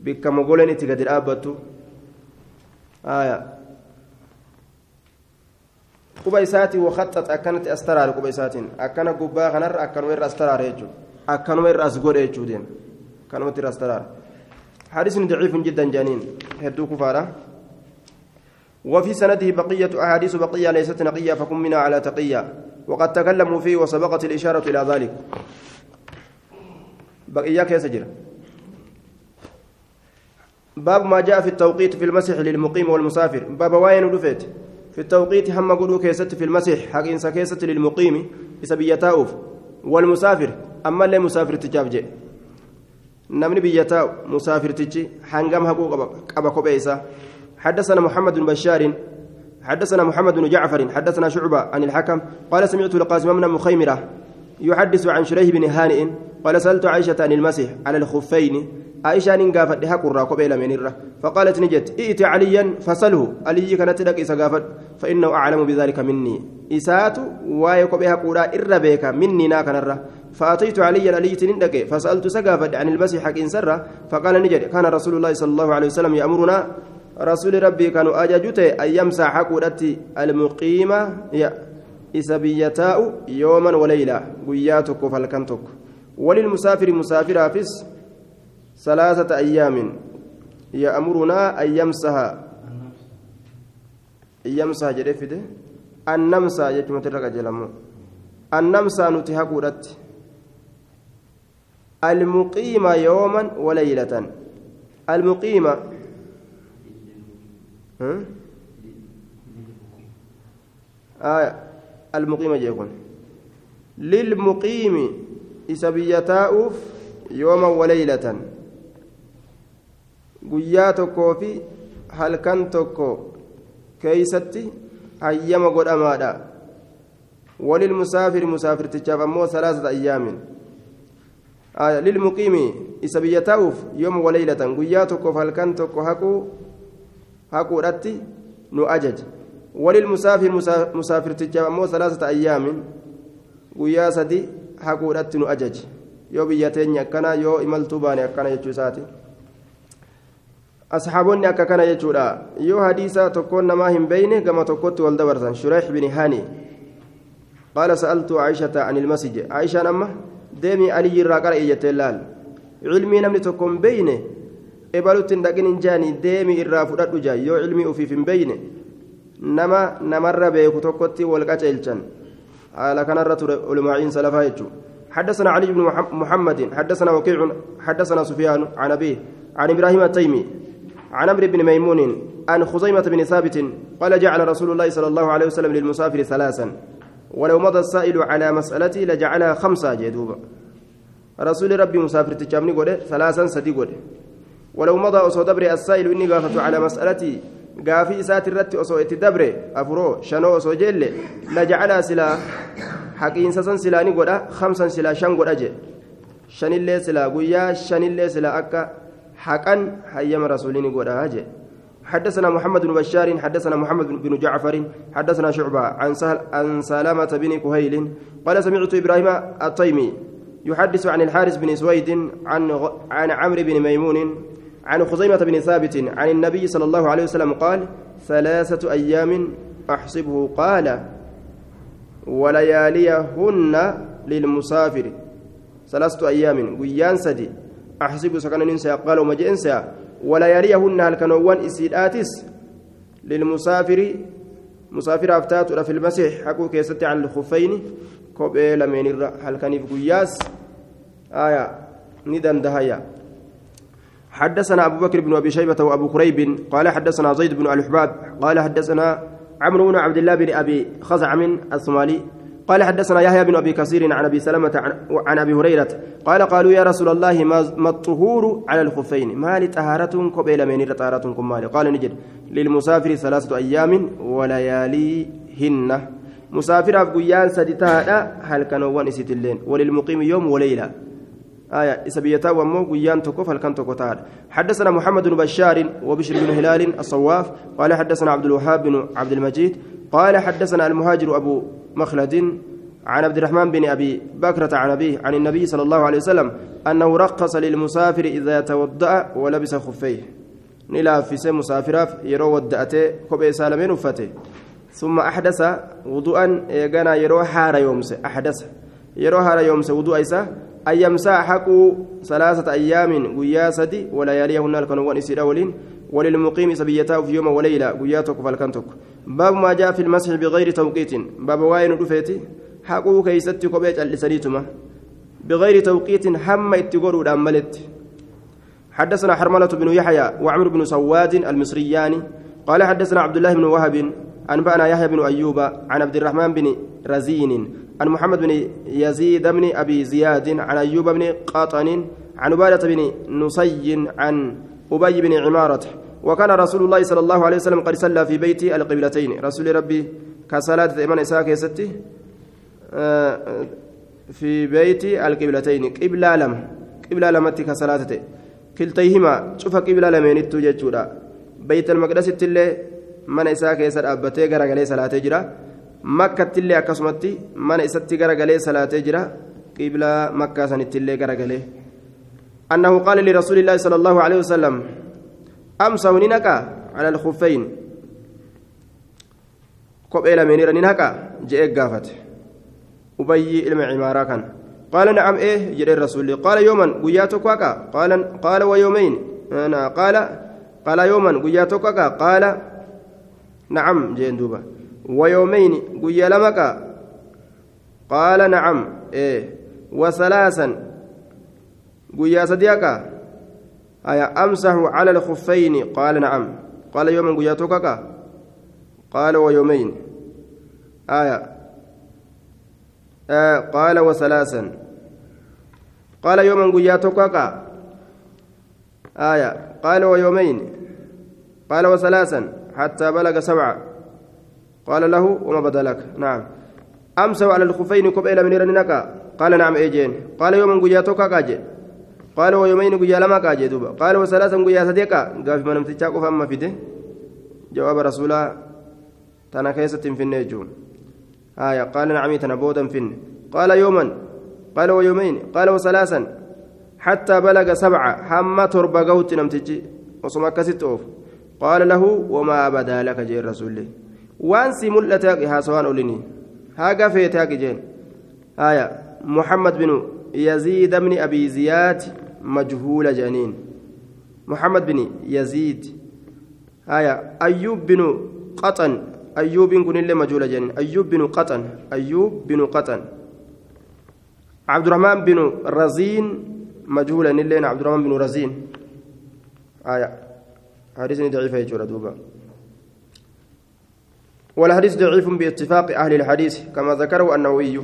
bikka mogoleen itti gadi dhaabbattu quba isaatii waqaxxat akkanatti as taraare quba isaatiin akkana gubbaa kanarra akkanuma irra as taraare jechuudha akkanuma irra as godhe jechuudha deema akkanumatti irra as taraare. حديث ضعيف جدا جانين هدو كفارة وفي سنده بقية أحاديث بقية ليست نقية فكن منا على تقية وقد تكلموا فيه وسبقت الإشارة إلى ذلك بقية كيسجر باب ما جاء في التوقيت في المسح للمقيم والمسافر. باب وين رفت في التوقيت هم قلوا كيست في المسح. حق إنسا كيست للمقيم. إسبيتاؤف والمسافر. أما اللي مسافر تجاب namni biyya taa'u musaafirtichi hangam haquu qaba kophee isaa حدثنا محمد بن بشار. حدثنا محمد بن جعفر. حدثنا شعبة عن الحكم. قال سمعت القاسم بن مخيمرة يحدث عن شريه بن هانئ قال سألت عائشة عن المسيح على الخفين. عائشة نقافت لها قرى قبيل من فقالت نجت ائت عليا فسله علي كانت لك إسا فإنه أعلم بذلك مني. إسات وايك بها قرى إربيك مني ناكنرة فأتيت علي علي تندك فسألت سقافة عن المسيح حق سرة فقال نجد كان رسول الله صلى الله عليه وسلم يأمرنا رسول ربي كانوا أجاجوت أن يمسح حقودتي المقيمة. إسبيتاء يوما وليلة قياتك فالكنتك وللمسافر مسافر فس ثلاثة أيام يأمرنا أن يمسح يمسح جريفده أن نمسح يجمع الرجل أن نمسح نتهقودتي المقيمة يوما وليلة المقيمة آه المقيمة جيكون للمقيم إسبيتاؤف يوما وليلة guyyaa tokkoo fi halkan tokko keeysatti hayyama godhamaadha walilmusaafiri musaafirtichaaf ammoo salaasata ayyaamin آية للمقيم إسبيتاوف يوم وليلة قياتك فالكن تك هكو هكو رتي نؤجج وللمسافر مسافر تجامو ثلاثة أيام قيا سدي akkana jechuu isaati asxaaboonni akka kana jechuudha yoo hadiisa tokkoon namaa hin beyne gama tokkotti wal dabarsan shureex bin hani qaala sa'altu caishata an ilmasij aishaan amma deemii aliyyi irraa qara iyyattee laal cilmii namni tokko hin beeyne ebalutti hin dhaqin hin jaani deemii irraa fudhadhu jaa yoo cilmii ufiif hin beeyne nama namarra beeku tokkotti wal qaceelchan. Haala kanarra ture ulmaa'iin salafaa jechuudha حدثنا علي بن محمد حدثنا وكيع حدثنا سفيان عن أبيه عن إبراهيم التيمي عن عمرو بن ميمون عن خزيمة بن ثابت قال جعل رسول الله صلى الله عليه وسلم للمسافر ثلاثا ولو مضى السائل على مسألتي لجعلها خمسة جدوبا رسول ربي مسافر تجامني قد ثلاثا سدي قد ولو مضى أصو دبر السائل إني قافت على مسألتي قافي إسات الرت أصو اتدبر أفرو شنو أصو جل لجعلها سلا حقين سسن سلاني قد خمسا سلا شن قد أجي شن اللي سلا قويا شن اللي سلا أكا حقا حيام رسولين قد أجي حدثنا محمد بن بشار حدثنا محمد بن جعفر حدثنا شعبة عن سهل عن سلامة بن كهيل قال سمعت إبراهيم التيمي يحدث عن الحارث بن سويد عن عن عمرو بن ميمون عن خزيمة بن ثابت عن النبي صلى الله عليه وسلم قال ثلاثة أيام أحسبه قال ولياليهن للمسافر. ثلاثة أيام. guyyaan sadii. أحسب سكن ننسى قال وما جئنسى ولياليهن halkanoowwan isiitis للمسافر. مسافر أفتات في المسيح. حكوا كيست عن الخفين. كوبي لمن هلكني في قياس. آية. ندن دهيا حدثنا أبو بكر بن أبي شيبة وأبو كريب قال حدثنا زيد بن الحباب قال حدثنا عمرو بن عبد الله بن أبي خزعم الصومالي قال حدثنا يحيى بن أبي كثير عن أبي سلمة عن أبي هريرة قال قالوا يا رسول الله ما الطهور على الخفين؟ ما لطهارة قبيل من طهارتكم مال قال نجد للمسافر ثلاثة أيام ولياليهن. مسافر افغيان سدتها هل كانوا وان اللين؟ وللمقيم يوم وليلة. آية إسبيتا ومو قيان تكوف هل كان تكوتار حدثنا محمد بن بشار وبشر بن هلال الصواف قال حدثنا عبد الوهاب بن عبد المجيد قال حدثنا المهاجر أبو مخلد عن عبد الرحمن بن أبي بكرة عن أبيه عن النبي صلى الله عليه وسلم أنه رقص للمسافر إذا توضأ ولبس خفيه. نلا في سم مسافر يرو ودأته كوبي سالمين وفته. ثم أحدث وضوءا يغنى يرو حار يومس أحدث يرو حار يومس وضوء إيسا أن يمسح حقه ثلاثة أيام ويا سدي ولياليهن الكنوان إسيرا ولين وللمقيم سبيته في يوم وليلة قياتك فالكنتك. باب ما جاء في المسح بغير توقيت. باب واين رفيتي. حقو كيستي كوبيت اللسانيتما بغير توقيت حم اتقروا الأملت حدثنا حرملة بن يحيى وعمر بن سواد المصريان. قال حدثنا عبد الله بن وهب أنبأنا يحيى بن أيوب عن عبد الرحمن بن رزين عن محمد بن يزيد بن أبي زياد عن أيوب بن قاطن عن عبادة بن نصي عن أبي بن عمارة. وكان رسول الله صلى الله عليه وسلم قد صلى في بيت القبلتين. رسول ربي كصلاة إيمان إساك يستي في بيت القبلتين. قبلة لم قبلة لمتي كصلاة كلتيهما شوف قبلة لمن التوجد بيت المقدس اللي من إساك يسر أبتي غرغلي صلاة جرا. مكة اللي أكسمتي من إساتي غرغلي صلاة جرا قبلة مكة سنت اللي غرغلي أنه قال لرسول الله صلى الله عليه وسلم أمسه ننكا على الخفين كوبيلا منير ننكا جاء قافت أبي علم عمارة كان قال نعم إيه جري الرسول قال يوما قياتك وكا قال قال ويومين أنا قال قال يوما قياتك وكا قال نعم جين دوبا ويومين قيا لمك؟ قال نعم. إيه. وثلاثا قيا صديقا أي أمسح على الخفين؟ قال نعم. قال يوما قياتك قال ويومين. آية. آه. قال وثلاثا. قال يوما قياتك آية. قال ويومين. قال وثلاثا حتى بلغ سبعة. قال له وما بدأ لك. نعم. أمسوا على الخفين قبيل من رنك قال نعم إيجين قال يوما قياتك كاجي. قال ويومين قيا لما كاجي دوبا. قال وثلاثا قيا صديقا. قال في منام تشاكو فأما فيده. جواب رسولا تنا في النجوم. آية. قال نعم تنبودا فين قال يوما. قال ويومين قال وثلاثا حتى بلغ سبعة. حما تربى قوت نمتجي وصما كست أوف. قال له وما بدأ لك جي الرسول. وانسي ملتك ها سواء أوليني. ها قفيتك جين آية. محمد بن يزيد بن أبي زياد مجهول جنين. محمد بن يزيد. آية. أيوب بن قطن. أيوب كن اللي مجهول جن أيوب بن قطن. أيوب بن قطن. عبد الرحمن بن رزين مجهولا اللي عبد الرحمن بن رزين. آية. حديث ضعيف يجور دوبا. والحديث ضعيف باتفاق أهل الحديث كما ذكره النووي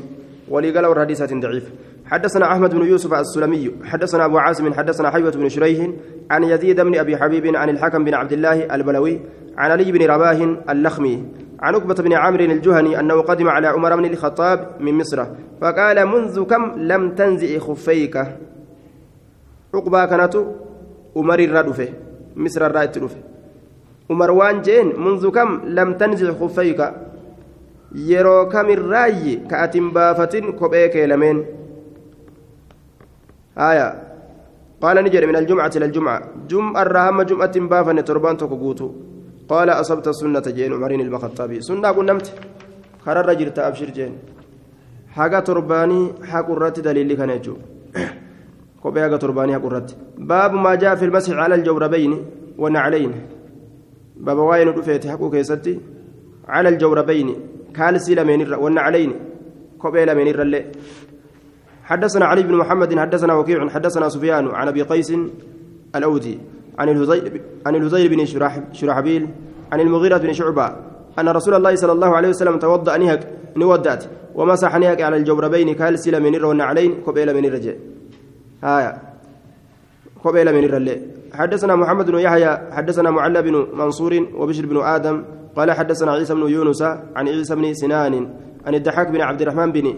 ولقال الحديث ضعيف حدثنا أحمد بن يوسف السلمي حدثنا أبو عاصم حدثنا حيوة بن شريح عن يزيد بن أبي حبيب عن الحكم بن عبد الله البلوي عن علي بن رباه اللخمي عن عقبة بن عامر الجهني أنه قدم على عمر بن الخطاب من مصر فقال منذ كم لم تنزئ خفيك؟ عقبة كانت عمر الردفة مصر الرائت رفه عمر وان جين منذ كم لم تنزع خفيك kophee kee lameen haya qaala ni jedhe min aljumcati ila aljumca jum'arraa hamma jum'attin baafanne torbaan tokko guutu qaala asabta sunnata jeen umariin ilma khaxaabii sunnaa qunnamte kararra jirta abshir jeen haga torbaanii haqurratti daliilli kana jechuu kophee haga torbaanii haqurratti باب ما جاء في المسح على الجوربين والنعلين baaba waa'ee nu dhufeete haquu keessatti على الجوربين kaalsii lamaan والنعلين kophee lamaan irrallee حدثنا علي بن محمد حدثنا وكيع حدثنا سفيان عن ابي قيس الاودي عن الهزيل عن الهزيل بن شرحبيل عن المغيرة بن شعبة أن رسول الله صلى الله عليه وسلم توضأ نهك نودات ومسح نهك على الجوربين kaalsii lamaan والنعلين kophee lamaan irrallee haaya kophee lamaan irrallee حدثنا محمد بن يحيى حدثنا معلى بن منصور وبشر بن آدم قال حدثنا عيسى بن يونس عن عيسى بن سنان عن الضحاك بن عبد الرحمن بن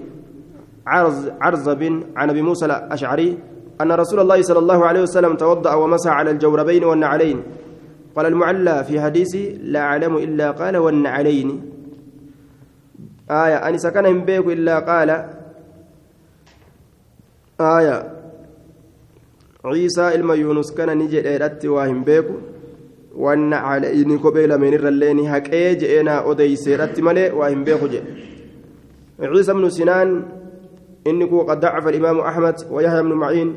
عرزب عرزب عن أبي موسى الأشعري أن رسول الله صلى الله عليه وسلم توضأ ومسح على الجوربين والنعلين. قال المعلى في حديثه لا أعلم إلا قال والنعلين. آية أني سكن بيك إلا قال. آية عيسى إلما يونس كان نجي إيرتي واهم بيكو. wanna calayni kophee lameen irrallee ni haqee je'eenaa odeyseedhatti malee waa hin beeku jedhe عيسى بن سنان إني قد ضعف الإمام أحمد ويحيى بن معين.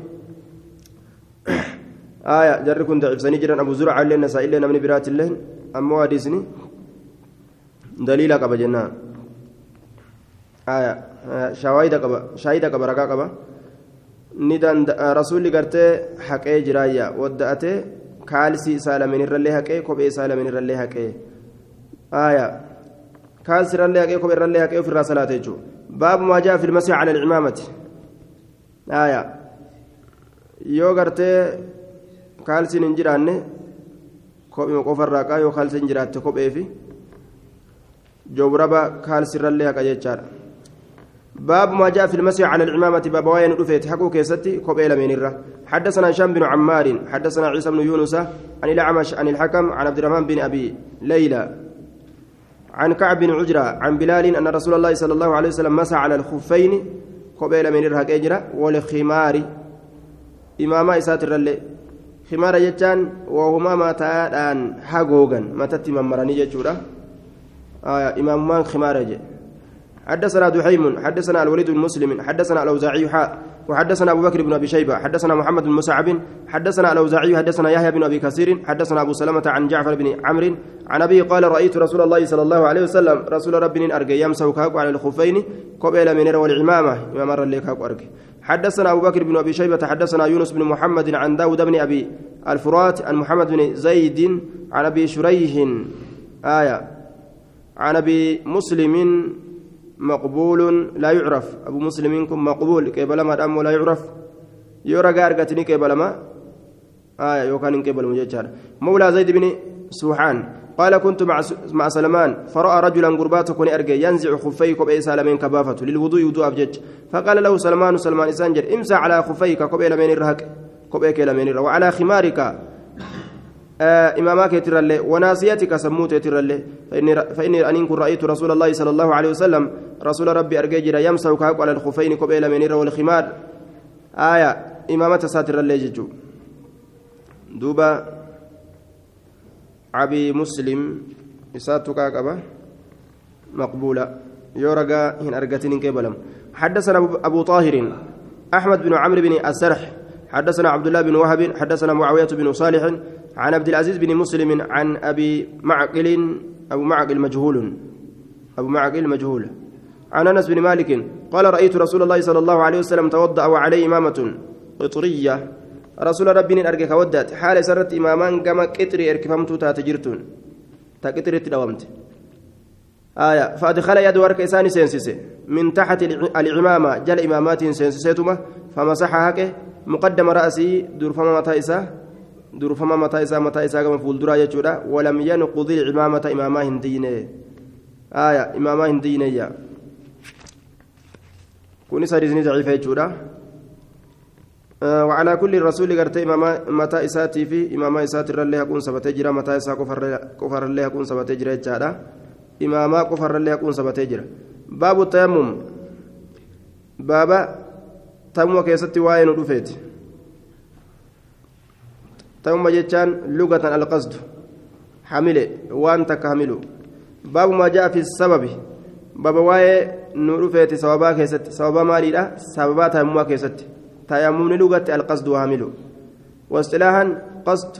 (coughs) آية جر كنت ضعيف. سنجرا أبو زرع لنا سائل لنا من برات الله. أما حديثني دليل قبا جنان. آية شواهد قبا شاهد قبا رقا ni danda'a rasuulli gartee haqee jiraayya wadda'ate kaalsii isaa laminirrallee haqee kophee isaa laminirrallee haqee. Aaya. Kaalsirrallee haqee kopheerrallee haqee ofirraa salaata jechuudha baabu maa jaa filmasii cala alcimaamati yoo gartee kaalsiin hin jiraanne kophee qofarraa qaa yoo kaalsiin jiraatte kopheefi jawraba kaalsirrallee haqa jechaadha. باب ما جاء في المسح على العمامة باب وين رفيت حقو كيستي كوبيلا من الره حدثنا هشام بن عمار حدثنا عيسى بن يونس عن الأعمش عن الحكم عن عبد الرحمن بن أبي ليلى. عن كعب بن عجرة عن بلال أن رسول الله صلى الله عليه وسلم مسح على الخفين كوبيلا من الره كيجرا والخمار. إماما إساتر اللي خمار جتان وهما ما تادان حقوقا. ما تتم مراني جتشورا آه إمام مان خمار جي. حدثنا دحيم حدثنا الوليد بن مسلم حدثنا الأوزاعي حاء وحدثنا أبو بكر بن أبي شيبة حدثنا محمد بن مسعب حدثنا الأوزاعي حدثنا يحيى بن أبي كثير حدثنا أبو سلمة عن جعفر بن عمرو عن أبي قال رأيت رسول الله صلى الله عليه وسلم رسول ربي ارجى كاكو على الخفين قبل من والعمامه إمام الرلي كاكو ارجى حدثنا أبو بكر بن أبي شيبة حدثنا يونس بن محمد عن داود بن أبي الفرات عن محمد بن زيد عن أبي شريح آية عن أبي مسلم مقبول لا يعرف. أبو مسلم منكم مقبول. قبل ما دام لا يعرف؟ يورا قارقتني قبل ما آية يوكان قبل مججر مولى زيد بن سوحان قال كنت مع مع سلمان فرأى رجلا قربات كوني أرجع ينزع خفيه كبئي سالمين كبافة. للوضوء وضوء أبجج فقال له سلمان سلمان إسانجر امسح على خفيك كبئي لمن الرهك كبئي لمن وعلى خمارك. إمامك يترى وناسيتك سموت يترى فإني, فإني أن كن رأيت رسول الله صلى الله عليه وسلم رسول ربي أرجيجر يمسح كاك على الخفين قبيل من والخمار. آية إمامة ساتر الليجج دوبا عبي مسلم إساتو كاكبا مقبولة. يورقا هن أرقتين كبلم حدثنا أبو طاهر أحمد بن عمرو بن السرح. حدثنا عبد الله بن وهب حدثنا معاوية بن صالح عن عبد العزيز بن مسلم عن أبي معقل أبو معقل مجهول. أبو معقل مجهول. عن أنس بن مالك قال رأيت رسول الله صلى الله عليه وسلم توضأ وعليه إمامة قطرية. رسول ربي أرجع ودأت. حال سرت إمامان كما قطري إركفمت تاتجرتون. تا قطري تداومت آية. فأدخل يد ورك إساني سينسيسي. من تحت العمامة. جل إمامات سينسيسيتما. فمسحها مقدم رأسي. درفما متى إساه durfama mataa isaa mataa isaa gama fuulduraa jechuudha walam yanqudi imaamata imaamaa hin diyne aya imaamaa hin diyneeyya kunis hadiisni daciifa jechuudha وعلى كل رسول قرت إمام متى إساتي في إمام إساتي رلي يكون سبت جرا متى إسا كفر كفر رلي يكون سبت جرا جارا إمام كفر رلي يكون سبت جرا باب التيمم بابا تيمم كيستي واين ودفيت تم جتان لغة القصد حمله وان تكامله باب ما جاء في السبب باب واي نور فيت سببا كيست سببا مالي لا سببا تيمم كيست تيمم لغة القصد وحمله واصطلاحا قصد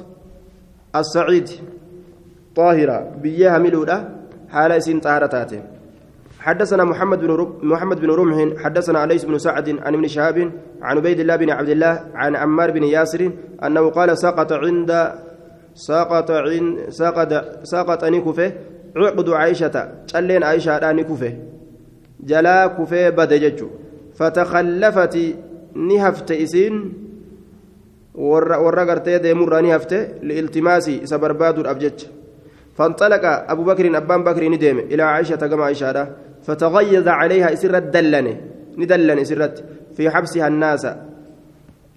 السعيد طاهرة بيه حمله لا حال اسم طهارتاته حدثنا محمد بن رب محمد بن رمح حدثنا عليس بن سعد عن ابن شهاب عن عبيد الله بن عبد الله عن عمار بن ياسر أنه قال سقط عند سقط عند سقط سقط نكفه عقد عائشة تلين عائشة نكفه جلا كفه بدجج فتخلفت نهفت إسين deemurraa ni hafte liiltimaasi isa barbaaduu abjech فانطلق أبو بكر أبان بكر ندم إلى عائشة كما عائشة. فتغيظ عليها إسرت دلني ندلن إسرت في حبسها الناس.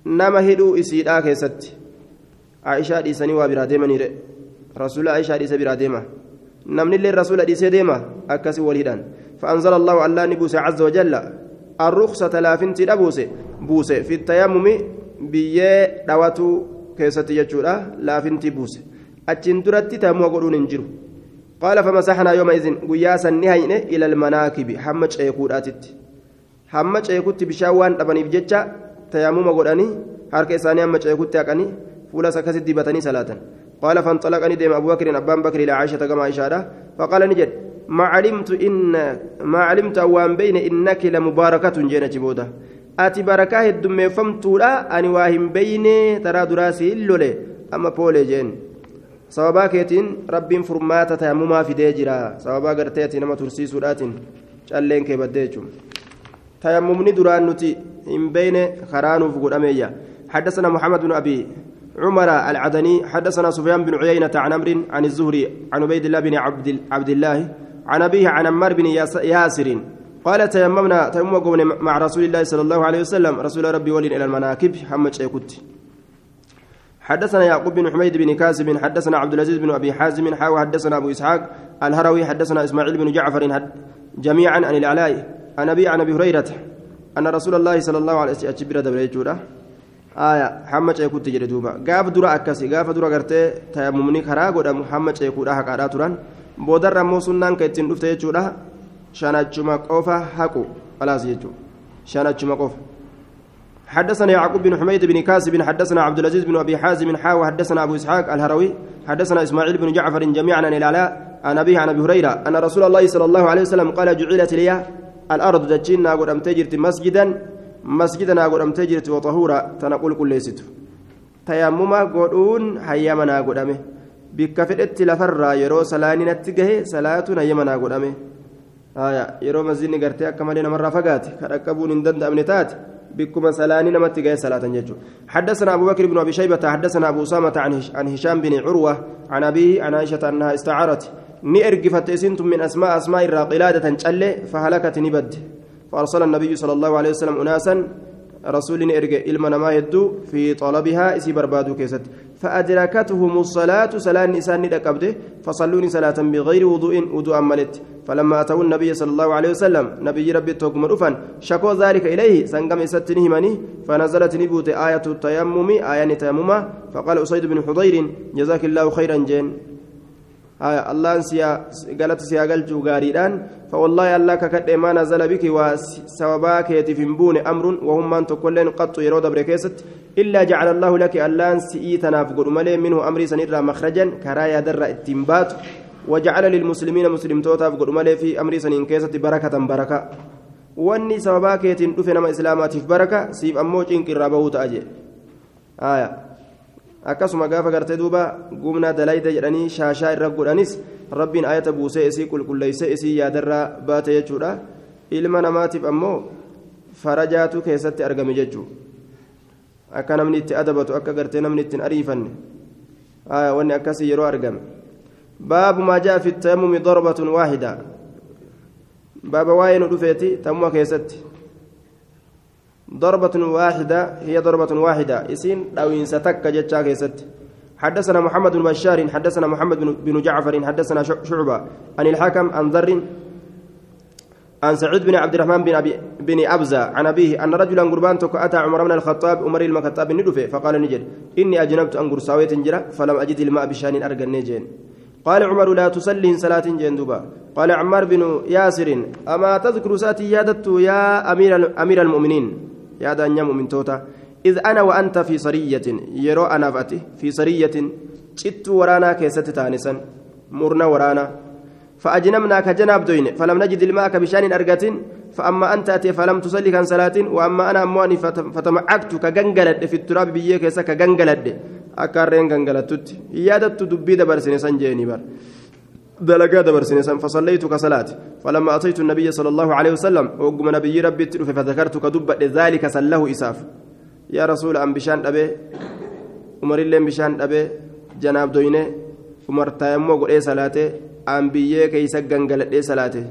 نما هدو إسيدا كيست عائشة إساني وبراديما نيري رسول عائشة إسا براديما نمني اللي الرسول إسا ديما أكسي وليدان. فأنزل الله الله نبوس عز وجل. الرخصة لافنتي لبوس بوس في التيمم بيه دواتو كيست يجورا لافنتي بوس أتشن درتي تامو قولون إنجرو. قال فمسحنا يومئذ قياسا نهينا إلى المناكب. حمد شيكوداتت حمد شيكوت بشاوان أبني بجتشا تياموم قولاني حركة إساني حمد شيكوت أكني فولا سكست دبتني صلاة قال فانطلقني ديم أبو بكر أبان بكر إلى عائشة كما إشارة. فقال نجد ما علمت إن ما علمت أوان بين إنك لمباركة جنة بودا ati barakaa heddummeeffamtuudha ani waa hin beyne taraa duraasi illole amma poolee jeen sababaa keetiin rabbiin furmaata tayammumaa fidee jira. Sababaa gartee ati nama tursiisuudhaatiin calleen kee baddee jechuun tayammumni duraan nuti hin beyne karaanuuf godhameeyya. حدثنا محمد بن أبي عمر العدني حدثنا سفيان بن عيينة عن أمر عن الزهري عن عبيد الله بن عبد, عبد الله عن أبيه عن عمار بن ياسر قال تيممنا تيمم مع رسول الله صلى الله عليه وسلم رسول ربي ولي إلى المناكب حمد شيكوت حدثنا يعقوب بن حميد بن كاسب حدثنا عبد العزيز بن أبي حازم حاو حدثنا أبو إسحاق الهروي حدثنا إسماعيل بن جعفر جميعا عن العلاء عن ابي عن أبي هريرة أن رسول الله صلى الله عليه وسلم اجبر دبر آية حمد شيكوت تجري دوبا. غاف درا اكسي غاف درا غرتي تيممني كرا غدا محمد شيكودا حقادا تران بودر رمو سنان كيتين دفته يجودا شانachuma qofa haqu خلاص يجو. شانachuma qofa حدثنا يعقوب بن حميد بن كاسب حدثنا عبد العزيز بن أبي حازم حاوى حدثنا أبو إسحاق الهروي حدثنا إسماعيل بن جعفر جميعا عن العلاء عن أبيه عن أبي هريرة أن رسول الله صلى الله عليه وسلم قال جعلت لي الأرض دجينا قد تجرت مسجدا مسجدا قد تجرت وطهورا. تنقل كل ست تيمما قدون حيمنا قدامه بك فدت لفرا يرو سلاني نتجه صلاه يمنا قدامه آية يرو مسجدني قرتي أكملنا مرة فقات كركبون إن أمنتات بكما سلاني نمت جاي صلاة يجو حدثنا أبو بكر بن أبي شيبة حدثنا أبو أسامة عن هشام بن عروة عن أبيه عن عائشة أنها استعارت. نئرقفت إسنتم من أسماء أسماء قلادة تشلي فهلكت نبد. فأرسل النبي صلى الله عليه وسلم أناسا رسول إرجع إلما ما يدو في طلبها إسي بربادو كيست. فأدركتهم الصلاة صلاة نسان لكبده فصلوني صلاة بغير وضوء وضوء ملت. فلما أتوا النبي صلى الله عليه وسلم نبي ربي توكم رفا شكوا ذلك إليه سنقم ستنه مني فنزلت نبوت آية التيمم آية تيمم فقال أسيد بن حضير جزاك الله خيرا جين الله سيا قالت سيا قلت غاريدان فوالله الله ككد ما نزل بك وسواباك يتفنبون أمر وهم من تكلن قط يرود بركيست إلا جعل الله لك ألان سئيتنا فقل ملي منه أمري سنرى مخرجا كرايا در التنبات وجعل للمسلمين مسلم توتاف قد مالي في أمر سنين كيسة بركة بركة wanni sababaa keetiin dhufe nama islaamaatiif baraka siif ammoo cinqirraa bahuu ta'a jee. Akkasuma gaafa gartee duuba gumna dalayda jedhanii shaashaa irra godhanis rabbiin ayata buusee isii qulqulleeysee isii yaadarraa baate jechuudha ilma namaatiif ammoo farajaatu keessatti argame jechuu akka namni itti adabatu akka gartee namni ittiin ariifanne wanni akkasii yeroo argame baabu maa jaa fi tayammumi darbatun waahida بابا واين رفيتي تموا كيست ضربة واحدة هي ضربة واحدة. اسين أو إن ستك جتشا كيست. حدثنا محمد بن بشار حدثنا محمد بن جعفر حدثنا شعبة. عن الحكم عن ذر عن سعيد بن عبد الرحمن بن أبي بن أبزة. عن أبيه أن رجلا قربان أتى عمر بن الخطاب عمر المكتاب ندفه. فقال نجد إني أجنبت أن قرصاوية جرا فلم أجد الماء بشأن أرجى النجين قال عمر لا تصلي صلاة جندوبا قال عمار بن ياسر أما تذكر ساتي يادت يا أمير أمير المؤمنين؟ يا دنيا مؤمن توتا. إذ أنا وأنت في سرية يرو أنا فأتي في سرية شت ورانا كيست تانسا مرنا ورانا. فأجنمنا كجناب دوين فلم نجد الماء بشان أرقة فأما أنت أتي فلم تصلي كان صلاة وأما أنا أمواني فتمعكت كجنجلد في التراب بيك كجنجلد akka harreen gangalatutti yaadattu dubbii dabarsine san jeeni bar san fasallaytu ka salaati falamma ataytu nabiyya sala allahu aleyhi wasalam ogguma nabiyyi rabbitti dhufe fadakartu ka dubbadhe dhaalika sallahu isaaf yaa rasuula an bishaan dhabee umarilleen bishaan dhabee janaab doyne umar taayammoo godhee salaate an biyyee keeysa gangaladhee salaate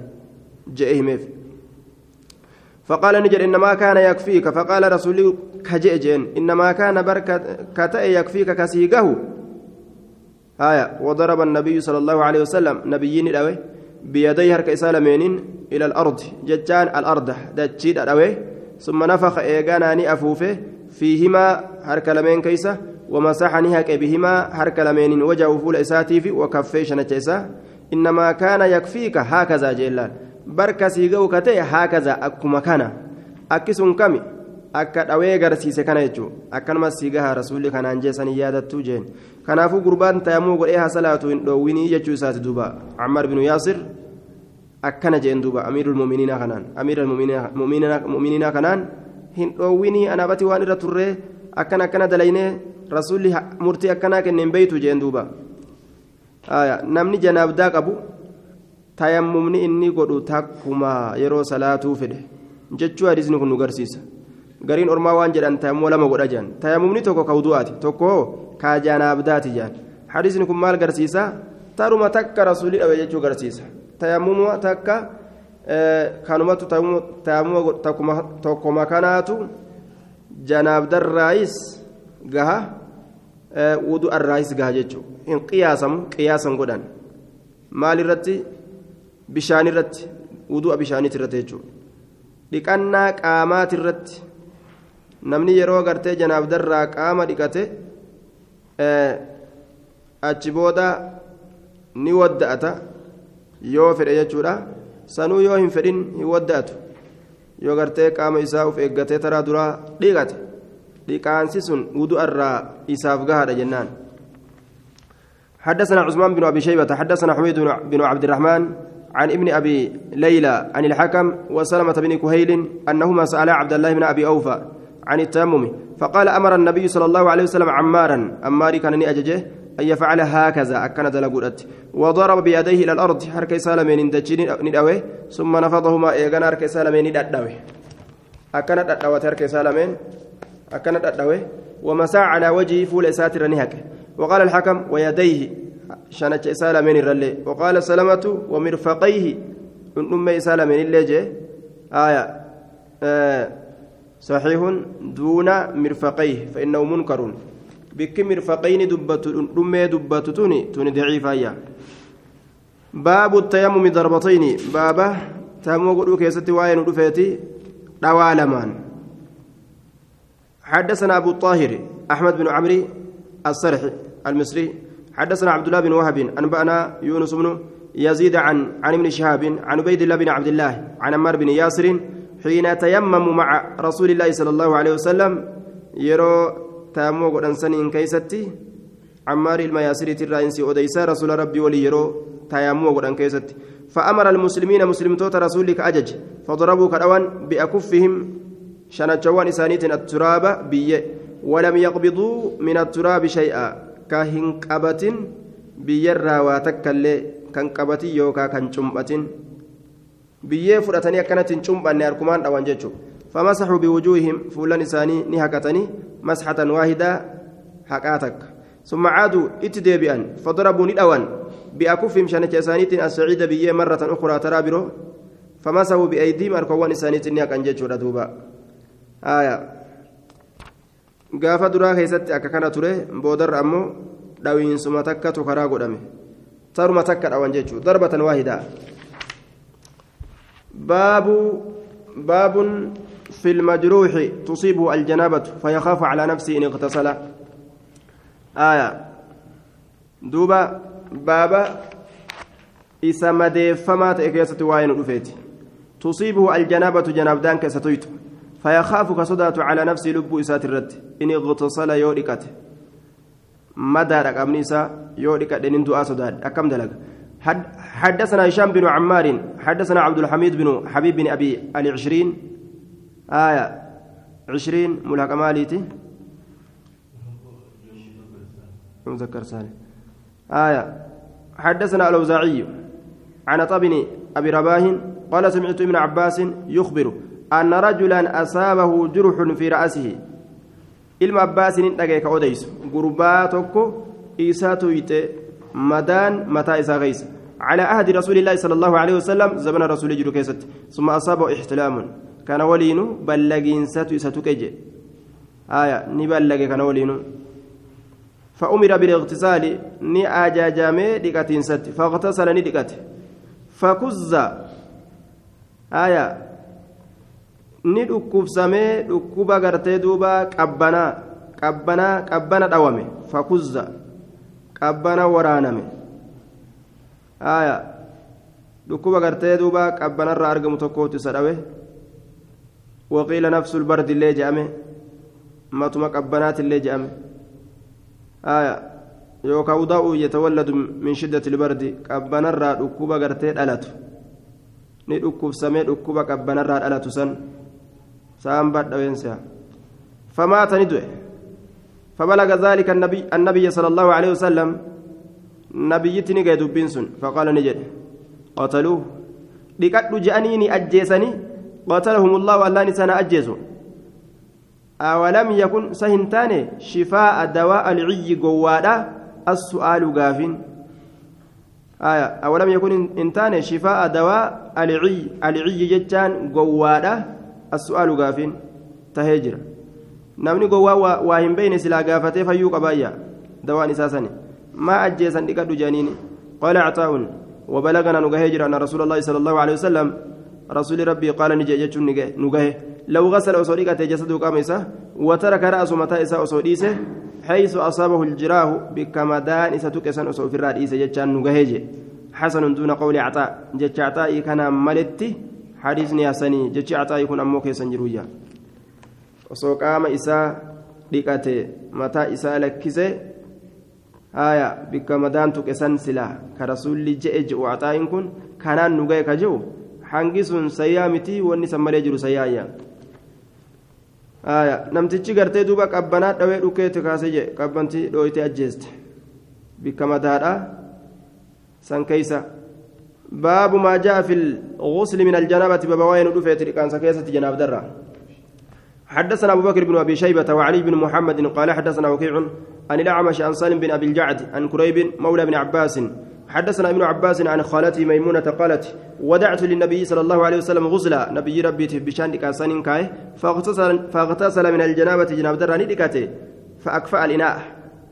je'e himeef فقال نجر إنما كان يكفيك فقال رسولي كجئجين إنما كان بركة كتأ يكفيك كسيقه آية وضرب النبي صلى الله عليه وسلم نبيين الأوي بيديه هرك إسالمين إلى الأرض. ججان الأرض دجيد الأوي ثم نفخ إيغاناني أفوفه فيهما هرك لمين كيسة ومسحني هك هرك لمين وجهه فول إساتي وكفيش نجيسة إنما كان يكفيك هكذا جيلان. ta'e haakaza akkuma kana akki sun kami akka dhawee garsiise kana jechuun akkanuma sii gahaa rasuulli kanaan jeesanii yaadattuu jeen. Kanaafuu gurbaan tayammuu godhee haa salaatu hin dhoowwinii jechuu isaati duuba. Ammar binu yaasir akkana jeen duuba amiirul mu'miniinaa kanaan amiirul mu'miniinaa kanaan hin dhoowwinii anaabati waan irra turree akkana akkana dalaynee rasuulli murtii akkanaa kenneen beeytu jeen duuba. Namni janaabdaa qabu. tayammumni inni godhu takkuma yeroo salaatuu fedhe. Jechuu hadiisni kun nu garsiisa gariin ormaa waan jedhan tayammuma lama godha jedhan tayammumni tokko ka wudu'aati tokko ka janaabdaati jedhan hadiisni kun maal garsiisa taruma takka rasuulii dhabe jechuu garsiisa tayammuma takka kanumatu tayammuma tokkoma kanaatu janaabdarraayis gaha wudu'arraayis gaha jechuu hin qiyaasamu qiyaasan godhan maalirratti bishaan irratti wudu'a irratti jechuudha dhiqannaa qaamaati irratti namni yeroo gartee janaabdarraa qaama dhiqate achi booda ni wadda'ata yoo fedhe jechuudha sanuu yoo hin fedhin hin wadda'atu yoo gartee qaama isaa uf eeggatee taraa duraa dhiqate dhiqaansi sun wudu'arraa isaaf gahaadha jennaan حدثنا عثمان بن ابي شيبه حدثنا حميد بن عبد الرحمن عن ابن ابي ليلى عن الحكم وسلمه بن كهيل انهما سالا عبد الله بن ابي اوفى عن التيمم. فقال أمر النبي صلى الله عليه وسلم عمارا عماري كان اججه أن يفعل هكذا أكن دلغودت وضرب بيديه إلى الأرض حركة سالمين دجين ندأوي. ثم نفضهما إيغان حركة سالمين دداوي أكن دداوي حركة سالمين أكن دداوي ومسع على وجهه فول ساتر نهك وقال الحكم ويديه شنك سالمين الرلي. وقال سلمة ومرفقيه. أم سالمين اللي آية آه صحيح دون مرفقيه فإنه منكر. بك مرفقين دبت أم دبت توني توني ضعيفة باب التيمم ضربتين. بابا تيمم قلوا كيستي وين رفيتي دوالمان. حدثنا أبو الطاهر أحمد بن عمرو الصرحي المصري. حدثنا عبد الله بن وهب أنبأنا يونس بن يزيد عن عن ابن شهاب عن عبيد الله بن عبد الله عن عمار بن ياسر حين تيمم مع رسول الله صلى الله عليه وسلم يرو تامو قدن سنين كيستي عمار المياسر الرئيسي أديسا رسول ربي ولي يرو تيامو قران كيست فأمر المسلمين مسلم توت رسولك أجج فضربوا كروان بأكفهم شنجوان إسانيت التراب بي ولم يقبضوا من التراب شيئا كهن قبة بيرا واتكالي كان قبتي يوكا كان شمبة biyyee fudhatanii akkanatti hin cumbanne harkumaan dhawan jechuudha famasaxuu biwujuuhihim fuulan isaanii ni haqatanii masxatan waahidaa haqaa takka summa caaduu itti deebi'an fadarabuu ni dhawan بأكفهم شنك إسانيتين السعيدة بيه مرة أخرى ترى برو فمسحوا بأيديهم أركوان إسانيتين ياك أنجج دوبا آية gaafa duraa keessatti akka kana ture boodarra ammoo dhawiinsuma takkatu karaa godhame taruma takka dhawan jechuudha darbatan waahidaa باب باب في المجروح تصيبه الجنابة فيخاف على نفسه إن اغتسل. آية. دوبا بابا إسا تأكيسة تصيبه الجنابة فيخاف كصدات على نفسه لب إسات الرد. إن اغتسل أكم دلق؟ حدثنا هشام بن عمار حدثنا عبد الحميد بن حبيب بن أبي العشرين. آية عشرين ملحق ماليتي. مذكر سالم. آية حدثنا الأوزاعي عن طبن أبي رباه قال سمعت ابن عباس يخبر أن رجلا أصابه جرح في رأسه. ilma abbaasiniin dhagaye ka odeysu gurbaa tokko yite mataa isaa keeysa على عهد رسول الله صلى الله عليه وسلم زمن رسول جلو كيست. ثم أصابه إحتلام. كان ولينو بلغين ستو ستكج آية نبلغ كان ولينو. فأمر بالاغتسال ني أجاجامي ديكاتين ست. فاغتسل ني ديكات. فكز. آية ni dhukkubsamee dhukkuba gartee duuba qabbanaa qabbanaa qabbana dhawame fakuzza qabbana waraaname. Dhukkuba gartee duuba qabbanarraa argamu tokkootu isa dhawe waqiila nafsul bardi illee je'ame matuma qabbanaati illee je'ame yookaan udaa'uu yatawalladu min shiddati bardi qabbanarraa dhukkuba gartee dhalatu. Ni dhukkubsamee dhukkuba qabbanarraa dhalatu san saan badhaweensa famaata ni du'e. فبلغ ذلك النبي النبي صلى الله عليه وسلم. نبيتني قيد بنسن فقال نجد قتلوه. لقد جانيني أجيسني. قتلهم الله والله نسانا أجيسوا أولم يكن سهنتان شفاء دواء العي قوادا؟ السؤال قافين آية أولم يكن إنتان شفاء دواء العي العي جتان قوادا؟ السؤال قافين تهجر. Namni gowwaa waa hin beeyne silaa gaafatee fayyuu qabaayya. Dawaan isaa sani. ما أجيسا لقد جانيني قال عطاء وبلغنا نجاه أن رسول الله صلى الله عليه وسلم رسول ربي قال نجي نجاه لو غسل أصوليك جسده قامسة وترك رأس متى إساء أصوليسه حيث أصابه الجراه بكمدان إساتك إسان أصول في الرئيس جتشان نجاه حسن دون قول عطاء جتش عطاء كان ملتي حديثني حسني جتش عطاء يكون أموك سنجرويا osoo qaama isaa dhiqate mataa isaa lakkise haya bikka madaan tuqe san silaa ka rasulli je'e je'u axaa'iin kun kanaan nu ga'e ka je'u hangi sun sayyaa miti wanni san malee jiru sayyaayya haya namtichi gartee duuba qabbanaa dhawee dhukeetu kaase jedhe qabbanti dhooyte ajjeeste bikka madaadha san keeysa باب ما جاء في الغسل من الجنابة بابوين ودفيت كان سكيسة جناب درة حدثنا أبو بكر بن أبي شيبة وعلي بن محمد قال حدثنا وكيع عن الأعمش عن سالم بن أبي الجعد عن كريب مولى بن عباس. حدثنا ابن عباس عن خالته ميمونة قالت ودعت للنبي صلى الله عليه وسلم غسلا نبي ربي بشان كاسان كاي. فاغتسل, فاغتسل من الجنابة جناب دراني دكاته فأكفأ الإناء.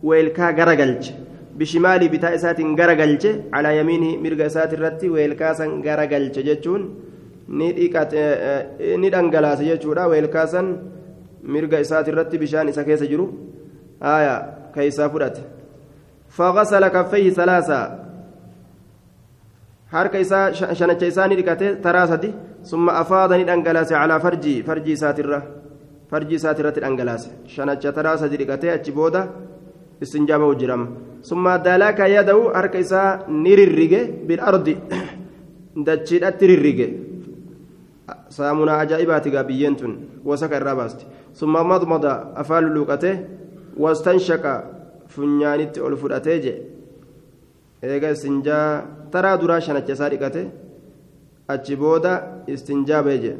ويلكا غرقلج بشمال بتاء سات غرقلج على يمينه مرق سات الرتي ويلكا سن غرقلج جتون ni dhiqate ni dhangalaase jechuudha weelkaasan mirga isaati irratti bishaan isa keessa jiru aya ka isaa fudhate fagasala kaffayhi salaasa harka isaa shanacha isaa ni dhiqate taraa sadi summa afaada ni dhangalaase calaa farjii farjii isaatirra farjii isaati irratti dhangalaase shanacha taraa sadi dhiqatee achi booda استنجابه جرم ثم دلك يده حركة إسا نررقه بالأرض (coughs) دجيت تررقه Funyaanitti ol fudhatee je eega istinjaa taraa duraa shanacha isaa dhiqate achi booda istinjaabee je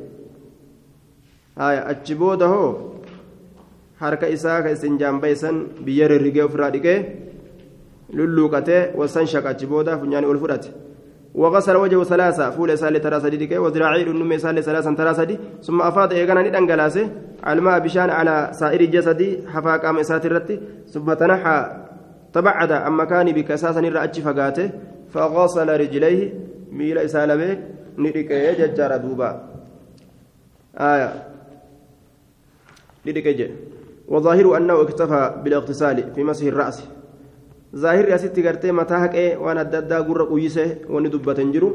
haya achi booda hoo harka isaa ka istinjaan baysan biyya rirrigee ofirraa dhiqee lulluuqatee wastanshaqa achi booda funyaanii ol fudhate وغسل وجهه ثلاثة. فول سالي ترى سدي كي وذراعي النمي سالي ثلاثة ترى سدي ثم أفاض إيغانا ندنغلاسه الماء بشان على سائر الجسد حفا قام إساترتي ثم تنحى تبعد عن مكان بكساسا نرأتش فقاته. فغسل رجليه ميل إسالمه ندك يججر دوبا. آية. ندك وظاهر أنه اكتفى بالاغتسال في مسح الرأس. Zaahirri asitti gartee mataa haqee waan adda addaa gurra quyyise wanni dubbatan jiru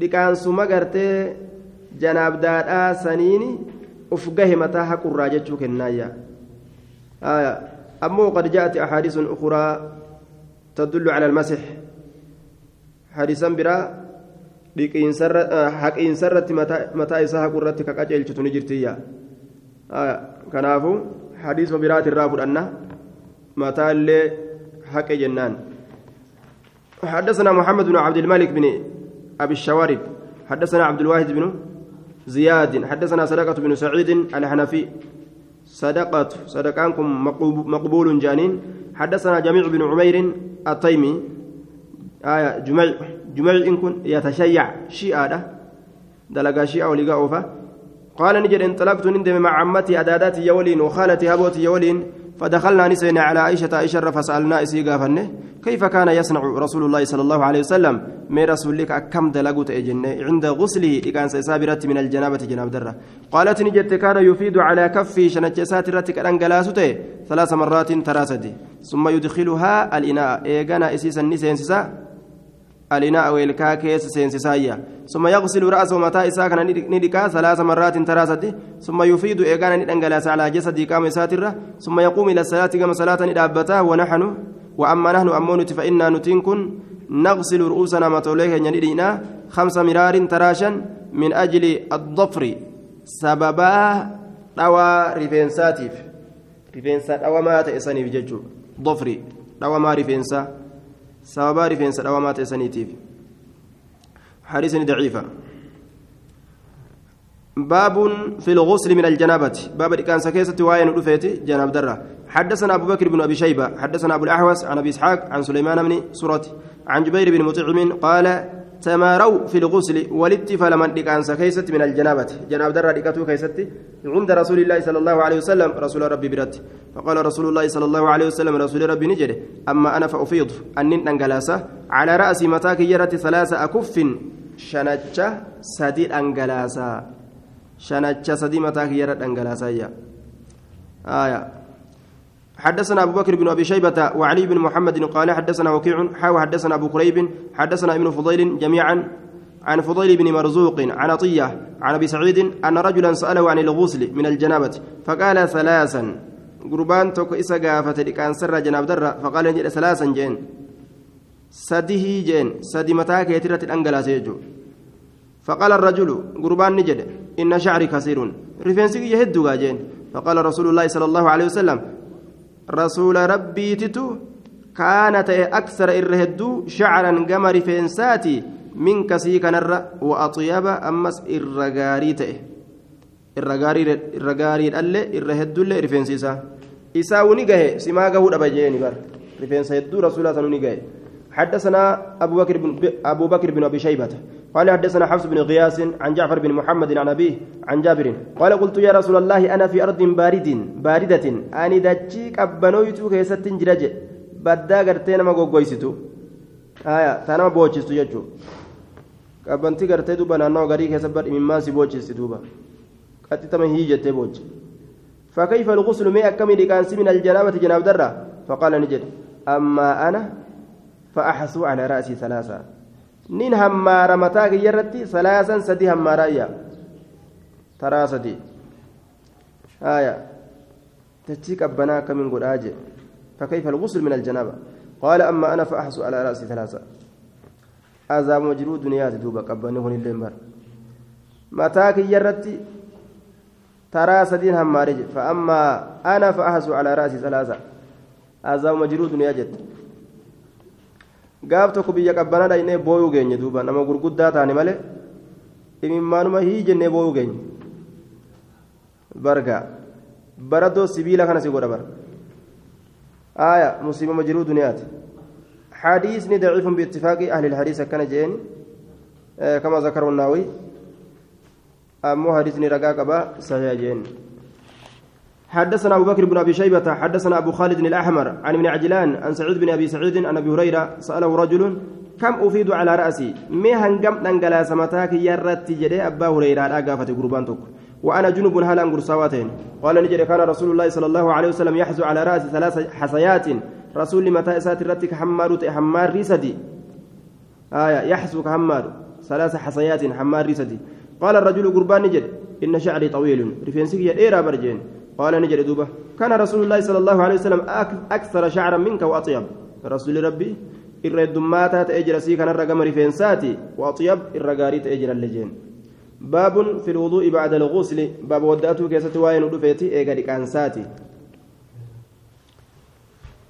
dhiqaansuma gartee janaabdaadhaa saniini uf gahe mataa haqurraa jechuu kennaayya ammoo qad ja'ati axaadiisun ukuraa tadullu cala almasix hadiisan biraa haqiinsarratti mataa isaa haqurratti ka qaceelchitu ni jirtiyya kanaafu hadiisuma biraatirraa fudhanna متى اللي حق جنان. حدثنا محمد بن عبد الملك بن أبي الشوارب. حدثنا عبد الواحد بن زياد. حدثنا صدقة بن سعيد الحنفي. صدقة صدقانكم مقبول جانين. حدثنا جميع بن عمير التيمي. آية جميع جميع إن كن يتشيع شيئا دلقا شيئا ولقا أوفا. قال نجد انطلقت نندم مع عمتي أداداتي يولين وخالتي هبوتي يولين فدخلنا نسينا على عائشة عائشة فسألنا إسي قافنة كيف كان يصنع رسول الله صلى الله عليه وسلم؟ من رسول لك أكم دلقوت إجنة عند غسله إكان سيسابرت من الجنابة جناب درة. قالت نجت كان يفيد على كفي شنجسات رتك الأنجلاسته ثلاث مرات تراسدي ثم يدخلها الإناء. إيقانا إسيسا نسينسسا الإناء ويلكا كيس سينسسايا ثم يغسل رأسه متى إساء كان ندكا ثلاث مرات تراسد ثم يفيد إيقانا ندنجلاس على جسد قام ساترة ثم يقوم إلى الصلاة كما صلاة ندابتا ونحن وأما نحن أمونت فإنا نتنكن نغسل رؤوسنا متوليه ندينا خمس مرار تراشا من أجل الضفر سببا روى رفنساتيف رفنسات أو ما تأسني بججو ضفري روى ما رفنسا sababaa rifeensa dhawamaa ta'e حديث ضعيفة. باب في الغسل من الجنابة. باب كان سكيسة وين رفيت جناب درة. حدثنا أبو بكر بن أبي شيبة حدثنا أبو الأحوص عن أبي إسحاق عن سليمان بن سورة عن جبير بن مطعم قال تماروا في الغسل ولدت فلمن كان سكيسة من الجنابة. جناب درة لكتو كيستي عند رسول الله صلى الله عليه وسلم رسول ربي برت فقال رسول الله صلى الله عليه وسلم رسول ربي نجد أما أنا فأفيض. أن أنجلاسة على رأسي متاك يرت ثلاثة أكف شنجة سدي أنجلاسة. شنجة سدي متاك يرت أنجلاسة آية. حدثنا أبو بكر بن أبي شيبة وعلي بن محمد قال حدثنا وكيع حاو حدثنا أبو كريب حدثنا ابن فضيل جميعا عن فضيل بن مرزوق عن عطية عن أبي سعيد أن رجلا سأله عن الغسل من الجنابة فقال ثلاثا. قربان توك إسا قافة لكان سر جناب درة فقال ثلاثا جين. سده جين. سدي متاك يترة الأنجلاس يجو فقال الرجل قربان نجد إن شعري كثير رفنسك يهدو جين. فقال رسول الله صلى الله عليه وسلم رسول ربي تتو كانت أكثر إرهدو شعرا قمر فينساتي من كسي كنر وأطيب أمس إرغاري تئه إرغاري إرغاري اللي إرهدو اللي رفينسيسا إسا ونقه سما قهود أبجيني بر. رفينسا يدو رسول الله ونقه. حدثنا أبو بكر بن أبو بكر بن أبي شيبة. قال حدثنا حفص بن غياس عن جعفر بن محمد عن أبيه عن جابر. قال قلت يا رسول الله أنا في أرض بارد باردة. أني دجيك أبنويت كيست جرج. بدأ غرتين ما غوغويستو آية تانا بوچستو يجو قبنتي غرتي دوبا نانو غري كسبر مما سي بوچستو دوبا. قتي تم هي جتي بوچ فكيف الغسل مي أكمل كان من الجنابة جناب درة؟ فقال نجد أما أنا فأحسو على رأسي ثلاثة. نين همار متاك يرتي ثلاثا سدي همارايا ترى سدي. آية. تتشيك أبنا كمن قد فكيف الغسل من الجنابة؟ قال أما أنا فأحس على رأسي ثلاثة. أذى مجرود دنيا دوبا قبني هون الليمبر متاك يرتي ترى سدين همارج فأما أنا فأحس على رأسي ثلاثة. أذى مجرود دنيا جد. Gaaf tokko biyya qabbanaa dhaynee booyuu geenye duuba nama gurguddaa taane malee imimmaanuma hii jennee booyuu geenye barga baradoo sibiila kana si godha bara آية مصيبة مجرور دنيات حديث ضعيف باتفاق أهل الحديث كان جين آه كما ذكر النووي أمو حديث رقاق با صحيح جين حدثنا أبو بكر بن أبي شيبة حدثنا أبو خالد الأحمر عن ابن عجلان عن سعيد بن أبي سعيد عن أبي هريرة سأله رجل كم أفيد على رأسي؟ مي هنقم ننقلا سمتاك يرت جدي أبا هريرة أقافة قربان تك وأنا جنب هل أنقر سواتين. قال نجري كان رسول الله صلى الله عليه وسلم يحزو على رأسي ثلاث حصيات. رسول متى إسات رتك حمار حمار ريسدي. آية يحزو كحمار ثلاث حصيات حمار ريسدي. قال الرجل قربان نجد إن شعري طويل. رفينسك يا إيرا برجين. قال نجد دوبة. كان رسول الله صلى الله عليه وسلم أكثر شعرا منك وأطيب. رسول ربي الردمات تأجر سي كان الرقم رفينساتي وأطيب الرقاري تأجر اللجين. باب في الوضوء بعد الغسل. باب ودأته كيست واين ودفيتي. ايغا ديكانساتي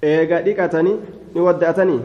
eega dhiqatanii ni waddaatanii